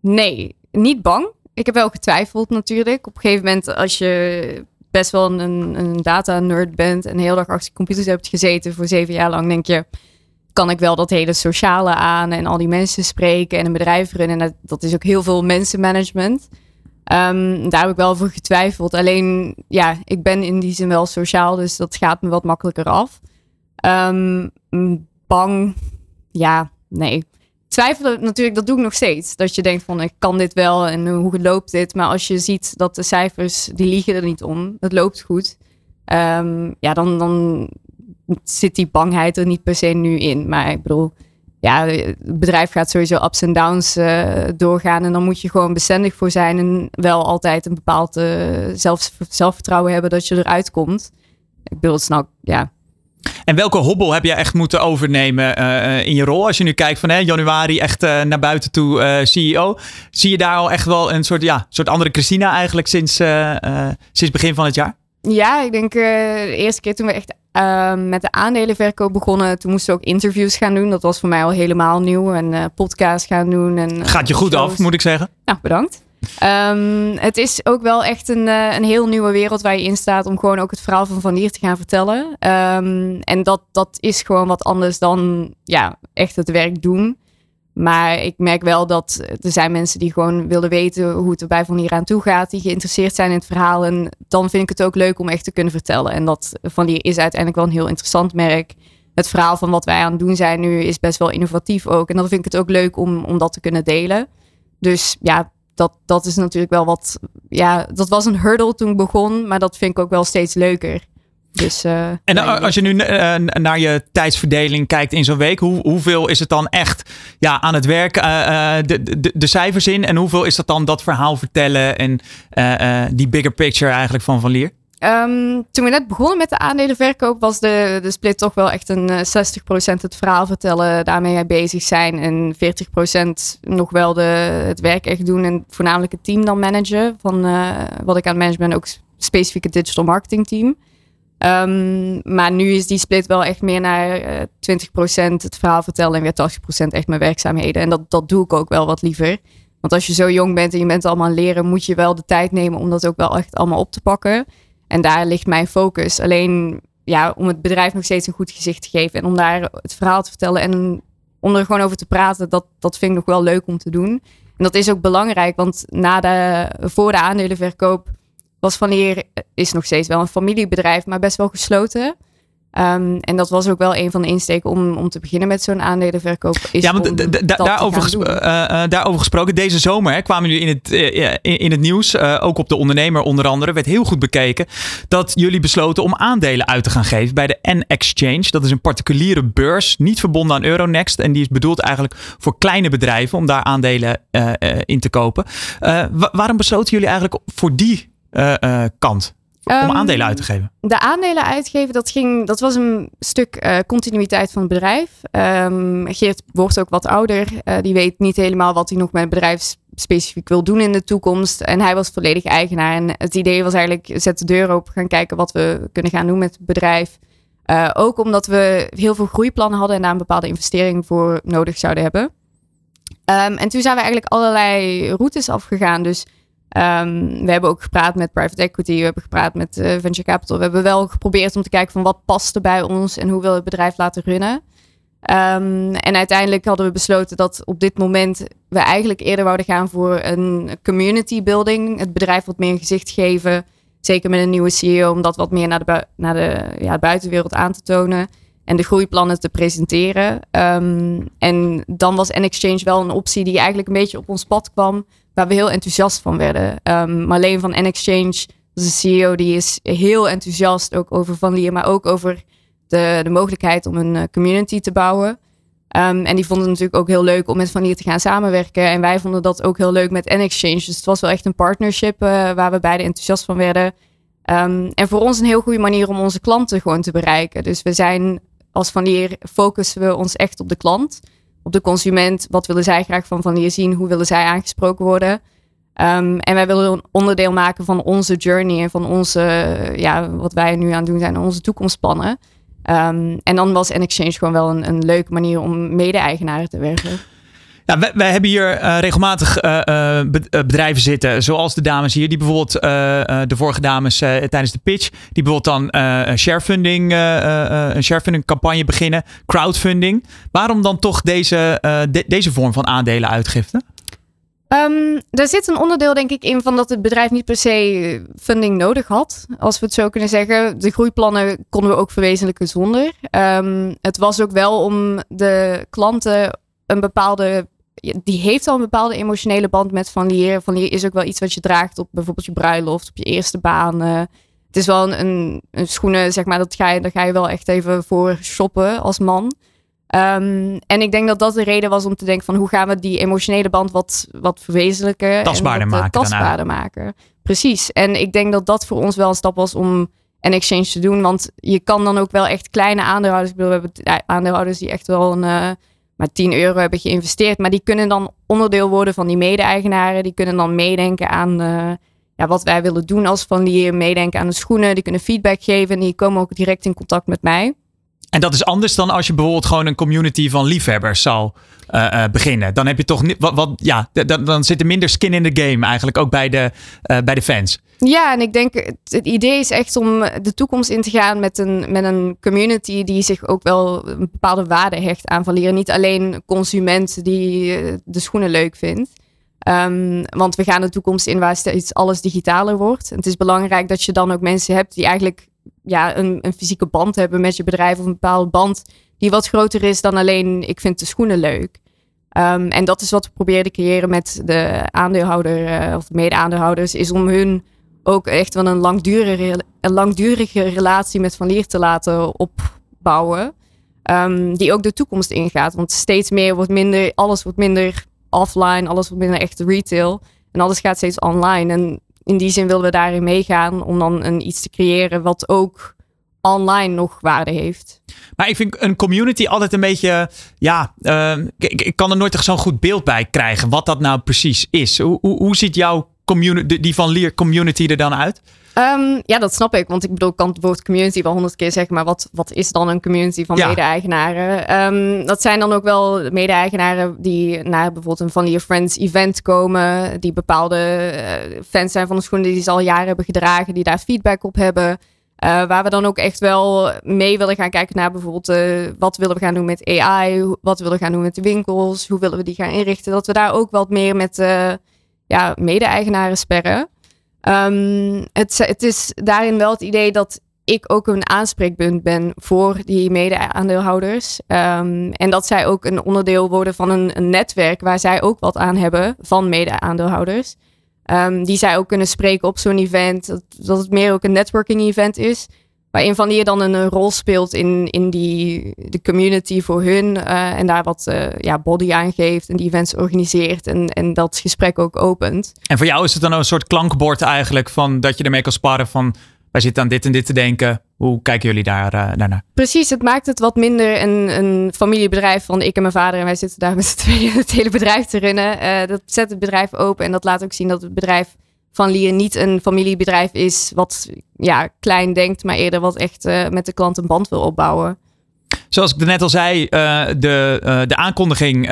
nee, niet bang. Ik heb wel getwijfeld natuurlijk. Op een gegeven moment als je best wel een, een data-nerd bent en heel dag achter computers hebt gezeten voor zeven jaar lang, denk je, kan ik wel dat hele sociale aan en al die mensen spreken en een bedrijf runnen. En dat, is ook heel veel mensenmanagement. Um, daar heb ik wel voor getwijfeld. Alleen, ja, ik ben in die zin wel sociaal, dus dat gaat me wat makkelijker af. Um, bang, ja, nee twijfelen natuurlijk, dat doe ik nog steeds. Dat je denkt van, ik kan dit wel en hoe loopt dit? Maar als je ziet dat de cijfers, die liegen er niet om. Het loopt goed. Um, ja, dan, dan zit die bangheid er niet per se nu in. Maar ik bedoel, ja, het bedrijf gaat sowieso ups en downs uh, doorgaan. En dan moet je gewoon bestendig voor zijn. En wel altijd een bepaald uh, zelf, zelfvertrouwen hebben dat je eruit komt. Ik bedoel, het snap, ja, en welke hobbel heb jij echt moeten overnemen uh, in je rol? Als je nu kijkt van hè, januari echt naar buiten toe CEO. Zie je daar al echt wel een soort, ja, soort andere Christina eigenlijk sinds, sinds begin van het jaar? Ja, ik denk de eerste keer toen we echt met de aandelenverkoop begonnen. Toen moesten we ook interviews gaan doen. Dat was voor mij al helemaal nieuw. En podcast gaan doen. En, Gaat je goed af, moet ik zeggen. Nou, bedankt. Um, het is ook wel echt een, uh, een heel nieuwe wereld waar je in staat om gewoon ook het verhaal van Van Lier te gaan vertellen. Um, en dat, dat is gewoon wat anders dan ja, echt het werk doen. Maar ik merk wel dat er zijn mensen die gewoon willen weten hoe het er bij Van Lier aan toe gaat. Die geïnteresseerd zijn in het verhaal. En dan vind ik het ook leuk om echt te kunnen vertellen. En dat Van Lier is uiteindelijk wel een heel interessant merk. Het verhaal van wat wij aan het doen zijn nu is best wel innovatief ook. En dan vind ik het ook leuk om, om dat te kunnen delen. Dus ja, dat, dat is natuurlijk wel wat. Ja, dat was een hurdle toen ik begon. Maar dat vind ik ook wel steeds leuker. Dus, uh, en als je nu uh, naar je tijdsverdeling kijkt in zo'n week, hoe, hoeveel is het dan echt ja, aan het werk, uh, de, de, de, cijfers in? En hoeveel is dat dan dat verhaal vertellen en die bigger picture eigenlijk van Van Lier? Um, toen we net begonnen met de aandelenverkoop, was de, de split toch wel echt een 60% het verhaal vertellen, daarmee bezig zijn. En 40% nog wel de, het werk echt doen en voornamelijk het team dan managen. Van wat ik aan het managen ben, ook specifieke digital marketing team. Um, maar nu is die split wel echt meer naar uh, eh, 20% het verhaal vertellen en weer 80% echt mijn werkzaamheden. En dat, dat doe ik ook wel wat liever. Want als je zo jong bent en je bent allemaal leren, moet je wel de tijd nemen om dat ook wel echt allemaal op te pakken. En daar ligt mijn focus. Alleen ja, om het bedrijf nog steeds een goed gezicht te geven en om daar het verhaal te vertellen en om er gewoon over te praten, dat, dat vind ik nog wel leuk om te doen. En dat is ook belangrijk, want na de, voor de aandelenverkoop was Van Leer is nog steeds wel een familiebedrijf, maar best wel gesloten. Um, en dat was ook wel een van de insteken om, om te beginnen met zo'n aandelenverkoop. Is ja, want daarover, uh, uh, daarover gesproken, deze zomer hè, kwamen jullie in het, uh, in, in, het nieuws, ook op de ondernemer onder andere, werd heel goed bekeken, dat jullie besloten om aandelen uit te gaan geven bij de N-Exchange. Dat is een particuliere beurs, niet verbonden aan Euronext. En die is bedoeld eigenlijk voor kleine bedrijven om daar aandelen in te kopen. waarom besloten jullie eigenlijk voor die kant? Om ehm, aandelen uit te geven? De aandelen uitgeven, dat, ging, dat was een stuk uh, continuïteit van het bedrijf. Um, Geert wordt ook wat ouder. Uh, die weet niet helemaal wat hij nog met het bedrijf specifiek wil doen in de toekomst. En hij was volledig eigenaar. En het idee was eigenlijk, zet de deur open, gaan kijken wat we kunnen gaan doen met het bedrijf. Uh, ook omdat we heel veel groeiplannen hadden en daar een bepaalde investering voor nodig zouden hebben. Um, en toen zijn we eigenlijk allerlei routes afgegaan. Dus Um, we hebben ook gepraat met private equity, we hebben gepraat met uh, venture capital. We hebben wel geprobeerd om te kijken van wat past er bij ons en hoe wil het bedrijf laten runnen. Um, en uiteindelijk hadden we besloten dat op dit moment we eigenlijk eerder wouden gaan voor een community building. Het bedrijf wat meer een gezicht geven. Zeker met een nieuwe CEO, om dat wat meer naar de, naar de ja, buitenwereld aan te tonen. En de groeiplannen te presenteren. Um, en dan was N-Exchange wel een optie die eigenlijk een beetje op ons pad kwam waar we heel enthousiast van werden. Um, Marleen van N-Exchange, de CEO, die is heel enthousiast ook over Van Lier, maar ook over de, de mogelijkheid om een eh, community te bouwen. Um, en die vonden het natuurlijk ook heel leuk om met Van Lier te gaan samenwerken. En wij vonden dat ook heel leuk met N-Exchange. Dus het was wel echt een partnership uh, waar we beide enthousiast van werden. Um, en voor ons een heel goede manier om onze klanten gewoon te bereiken. Dus we zijn als Van Lier focussen we ons echt op de klant op de consument. Wat willen zij graag van Van Lier zien? Hoe willen zij aangesproken worden? Um, en wij willen een onderdeel maken van onze journey en van onze, ja, wat wij nu aan het doen zijn, onze toekomstplannen. Um, en dan was N-Exchange gewoon wel een, een leuke manier om mede-eigenaren te werven. Ja, wij, hebben hier uh, regelmatig uh, uh, bedrijven zitten, zoals de dames hier, die bijvoorbeeld de vorige dames tijdens de pitch, die bijvoorbeeld dan sharefunding, een sharefunding campagne beginnen, crowdfunding. Waarom dan toch deze, de, deze vorm van aandelen uitgifte? Um, daar zit een onderdeel, denk ik, in van dat het bedrijf niet per se funding nodig had. Als we het zo kunnen zeggen. De groeiplannen konden we ook verwezenlijken zonder. Um, het was ook wel om de klanten een bepaalde die heeft al een bepaalde emotionele band met Van Lier. Van Lier is ook wel iets wat je draagt op bijvoorbeeld je bruiloft, op je eerste baan. Uh, het is wel een, een, schoenen, zeg maar, dat ga je, daar ga je wel echt even voor shoppen als man. Um, en ik denk dat dat de reden was om te denken van hoe gaan we die emotionele band wat, wat verwezenlijken. Tastbaarder en maken. Tastbaarder maken. Precies. En ik denk dat dat voor ons wel een stap was om een exchange te doen. Want je kan dan ook wel echt kleine aandeelhouders. Ik bedoel, we hebben aandeelhouders die echt wel een... Uh, maar 10 euro hebben geïnvesteerd. Maar die kunnen dan onderdeel worden van die mede-eigenaren. Die kunnen dan meedenken aan uh, ja, wat wij willen doen als van die meedenken aan de schoenen. Die kunnen feedback geven en die komen ook direct in contact met mij. En dat is anders dan als je bijvoorbeeld gewoon een community van liefhebbers zou uh, beginnen. Dan heb je toch niet. Wat, ja, dan, dan zit er minder skin in the game eigenlijk ook bij de, uh, bij de fans. Ja, en ik denk het idee is echt om de toekomst in te gaan met een, met een community die zich ook wel een bepaalde waarde hecht aan van leren. Niet alleen consument die de schoenen leuk vindt. Um, want we gaan de toekomst in waar steeds alles digitaler wordt. En het is belangrijk dat je dan ook mensen hebt die eigenlijk ja, een, fysieke band hebben met je bedrijf of een bepaalde band die wat groter is dan alleen ik vind de schoenen leuk. Um, en dat is wat we proberen te creëren met de aandeelhouder uh, of de mede-aandeelhouders, is om hun ook echt wel een langdurige, een langdurige relatie met Van Lier te laten opbouwen. Um, die ook de toekomst ingaat. Want steeds meer wordt minder, alles wordt minder offline, alles wordt minder echt retail. En alles gaat steeds online. En in die zin willen we daarin meegaan om dan een, iets te creëren wat ook online nog waarde heeft. Maar ik vind een community altijd een beetje, ja, ik, ik, kan er nooit echt zo'n goed beeld bij krijgen wat dat nou precies is. Hoe, hoe, hoe ziet jouw community, die van Leer community er dan uit? Um, ja, dat snap ik. Want ik bedoel, ik kan het woord community wel honderd keer zeggen. Maar wat, wat is dan een community van ja. mede-eigenaren? Um, dat zijn dan ook wel mede-eigenaren die naar bijvoorbeeld een Van Lier Friends event komen. Die bepaalde uh, fans zijn van de schoenen die ze al jaren hebben gedragen. Die daar feedback op hebben. Uh, waar we dan ook echt wel mee willen gaan kijken naar bijvoorbeeld uh, wat willen we gaan doen met AI, wat willen we gaan doen met de winkels, hoe willen we die gaan inrichten. Dat we daar ook wat meer met uh, ja, mede-eigenaren sperren. Um, het, het is daarin wel het idee dat ik ook een aanspreekpunt ben voor die mede-aandeelhouders. Um, en dat zij ook een onderdeel worden van een, netwerk waar zij ook wat aan hebben van mede-aandeelhouders. Um, die zij ook kunnen spreken op zo'n event. Dat, dat, het meer ook een networking event is. Waarin Van Lier dan een, een, rol speelt in, in die, de community voor hun. Uh, en daar wat uh, ja, body aan geeft. En die events organiseert. En, en dat gesprek ook opent. En voor jou is het dan een soort klankbord eigenlijk. Van dat je ermee kan sparren van wij zitten aan dit en dit te denken. Hoe kijken jullie daar, uh, daarnaar? Precies, het maakt het wat minder een, een familiebedrijf van ik en mijn vader. En wij zitten daar met z'n tweeën het hele bedrijf te runnen. Dat zet het bedrijf open en dat laat ook zien dat het bedrijf van Lier niet een familiebedrijf is wat ja, klein denkt, maar eerder wat echt uh, met de klant een band wil opbouwen. Zoals ik net al zei, uh, de, uh, de aankondiging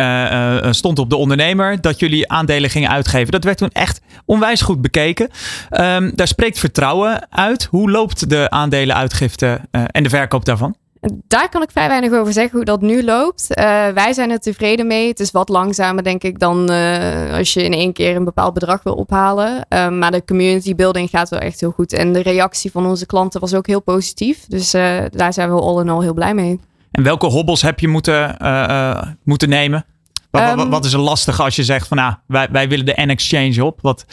stond op de ondernemer dat jullie aandelen gingen uitgeven. Dat werd toen echt onwijs goed bekeken. Um, daar spreekt vertrouwen uit. Hoe loopt de aandelenuitgifte en de verkoop daarvan? Daar kan ik vrij weinig over zeggen hoe dat nu loopt. Uh, wij zijn er tevreden mee. Het is wat langzamer, denk ik, dan uh, als je in één keer een bepaald bedrag wil ophalen. Uh, maar de community building gaat wel echt heel goed. En de reactie van onze klanten was ook heel positief. Dus daar zijn we all in all heel blij mee. En welke hobbels heb je moeten, moeten nemen? Wat, um, wat, wat, is er lastig als je zegt van nou, wij, wij willen de N-exchange op? Wat...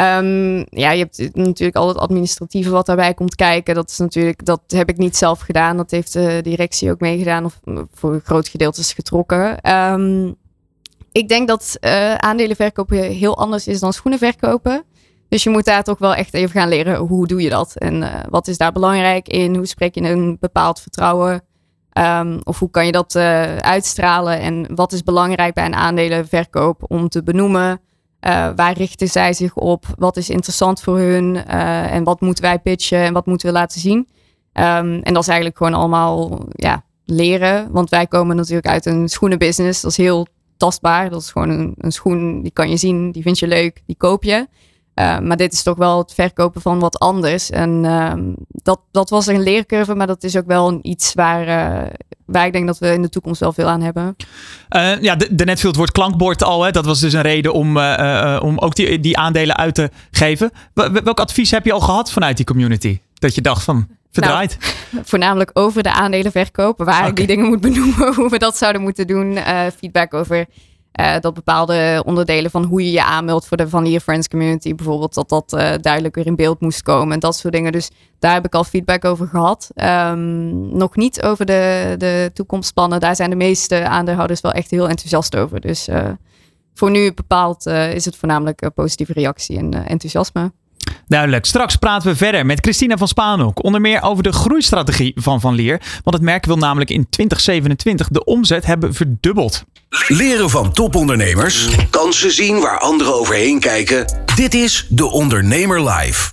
Um, ja, je hebt natuurlijk al het administratieve wat daarbij komt kijken. Dat is natuurlijk, dat heb ik niet zelf gedaan. Dat heeft de directie ook meegedaan of voor een groot gedeelte is getrokken. Um, ik denk dat uh, aandelen verkopen heel anders is dan schoenen verkopen. Dus je moet daar toch wel echt even gaan leren hoe doe je dat en uh, wat is daar belangrijk in? Hoe spreek je een bepaald vertrouwen? Um, of hoe kan je dat uh, uitstralen? En wat is belangrijk bij een aandelenverkoop om te benoemen? Uh, waar richten zij zich op? Wat is interessant voor hun? Uh, en wat moeten wij pitchen? En wat moeten we laten zien? Um, en dat is eigenlijk gewoon allemaal ja, leren. Want wij komen natuurlijk uit een schoenenbusiness. Dat is heel tastbaar. Dat is gewoon een, een schoen, die kan je zien, die vind je leuk, die koop je. Uh, maar dit is toch wel het verkopen van wat anders. En um, dat, dat was een leercurve, maar dat is ook wel iets waar, uh, waar ik denk dat we in de toekomst wel veel aan hebben. Uh, ja, de, de net viel het woord klankbord al. Hè? Dat was dus een reden om, om ook die, die aandelen uit te geven. Welk advies heb je al gehad vanuit die community? Dat je dacht van, verdraaid? Nou, voornamelijk over de aandelenverkoop. Waar okay. ik die dingen moet benoemen, hoe we dat zouden moeten doen. feedback over uh, dat bepaalde onderdelen van hoe je je aanmeldt voor de Van Lier Friends community bijvoorbeeld, dat dat uh, duidelijker in beeld moest komen en dat soort dingen. Dus daar heb ik al feedback over gehad. Um, nog niet over de, de toekomstplannen. Daar zijn de meeste aandeelhouders wel echt heel enthousiast over. Dus uh, voor nu bepaald is het voornamelijk positieve reactie en enthousiasme. Duidelijk. Straks praten we verder met Christina van Spaanhoek. Onder meer over de groeistrategie van Van Leer. Want het merk wil namelijk in 2027 de omzet hebben verdubbeld. Leren van topondernemers. Kansen zien waar anderen overheen kijken. Dit is De Ondernemer Live.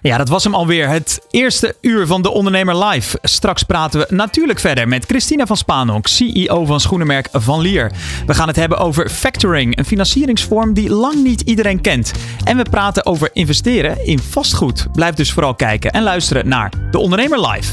Ja, dat was hem alweer. Het eerste uur van De Ondernemer Live. Straks praten we natuurlijk verder met Christina van Spaanhoek, CEO van schoenenmerk Van Lier. We gaan het hebben over factoring, een financieringsvorm die lang niet iedereen kent. En we praten over investeren in vastgoed. Blijf dus vooral kijken en luisteren naar De Ondernemer Live.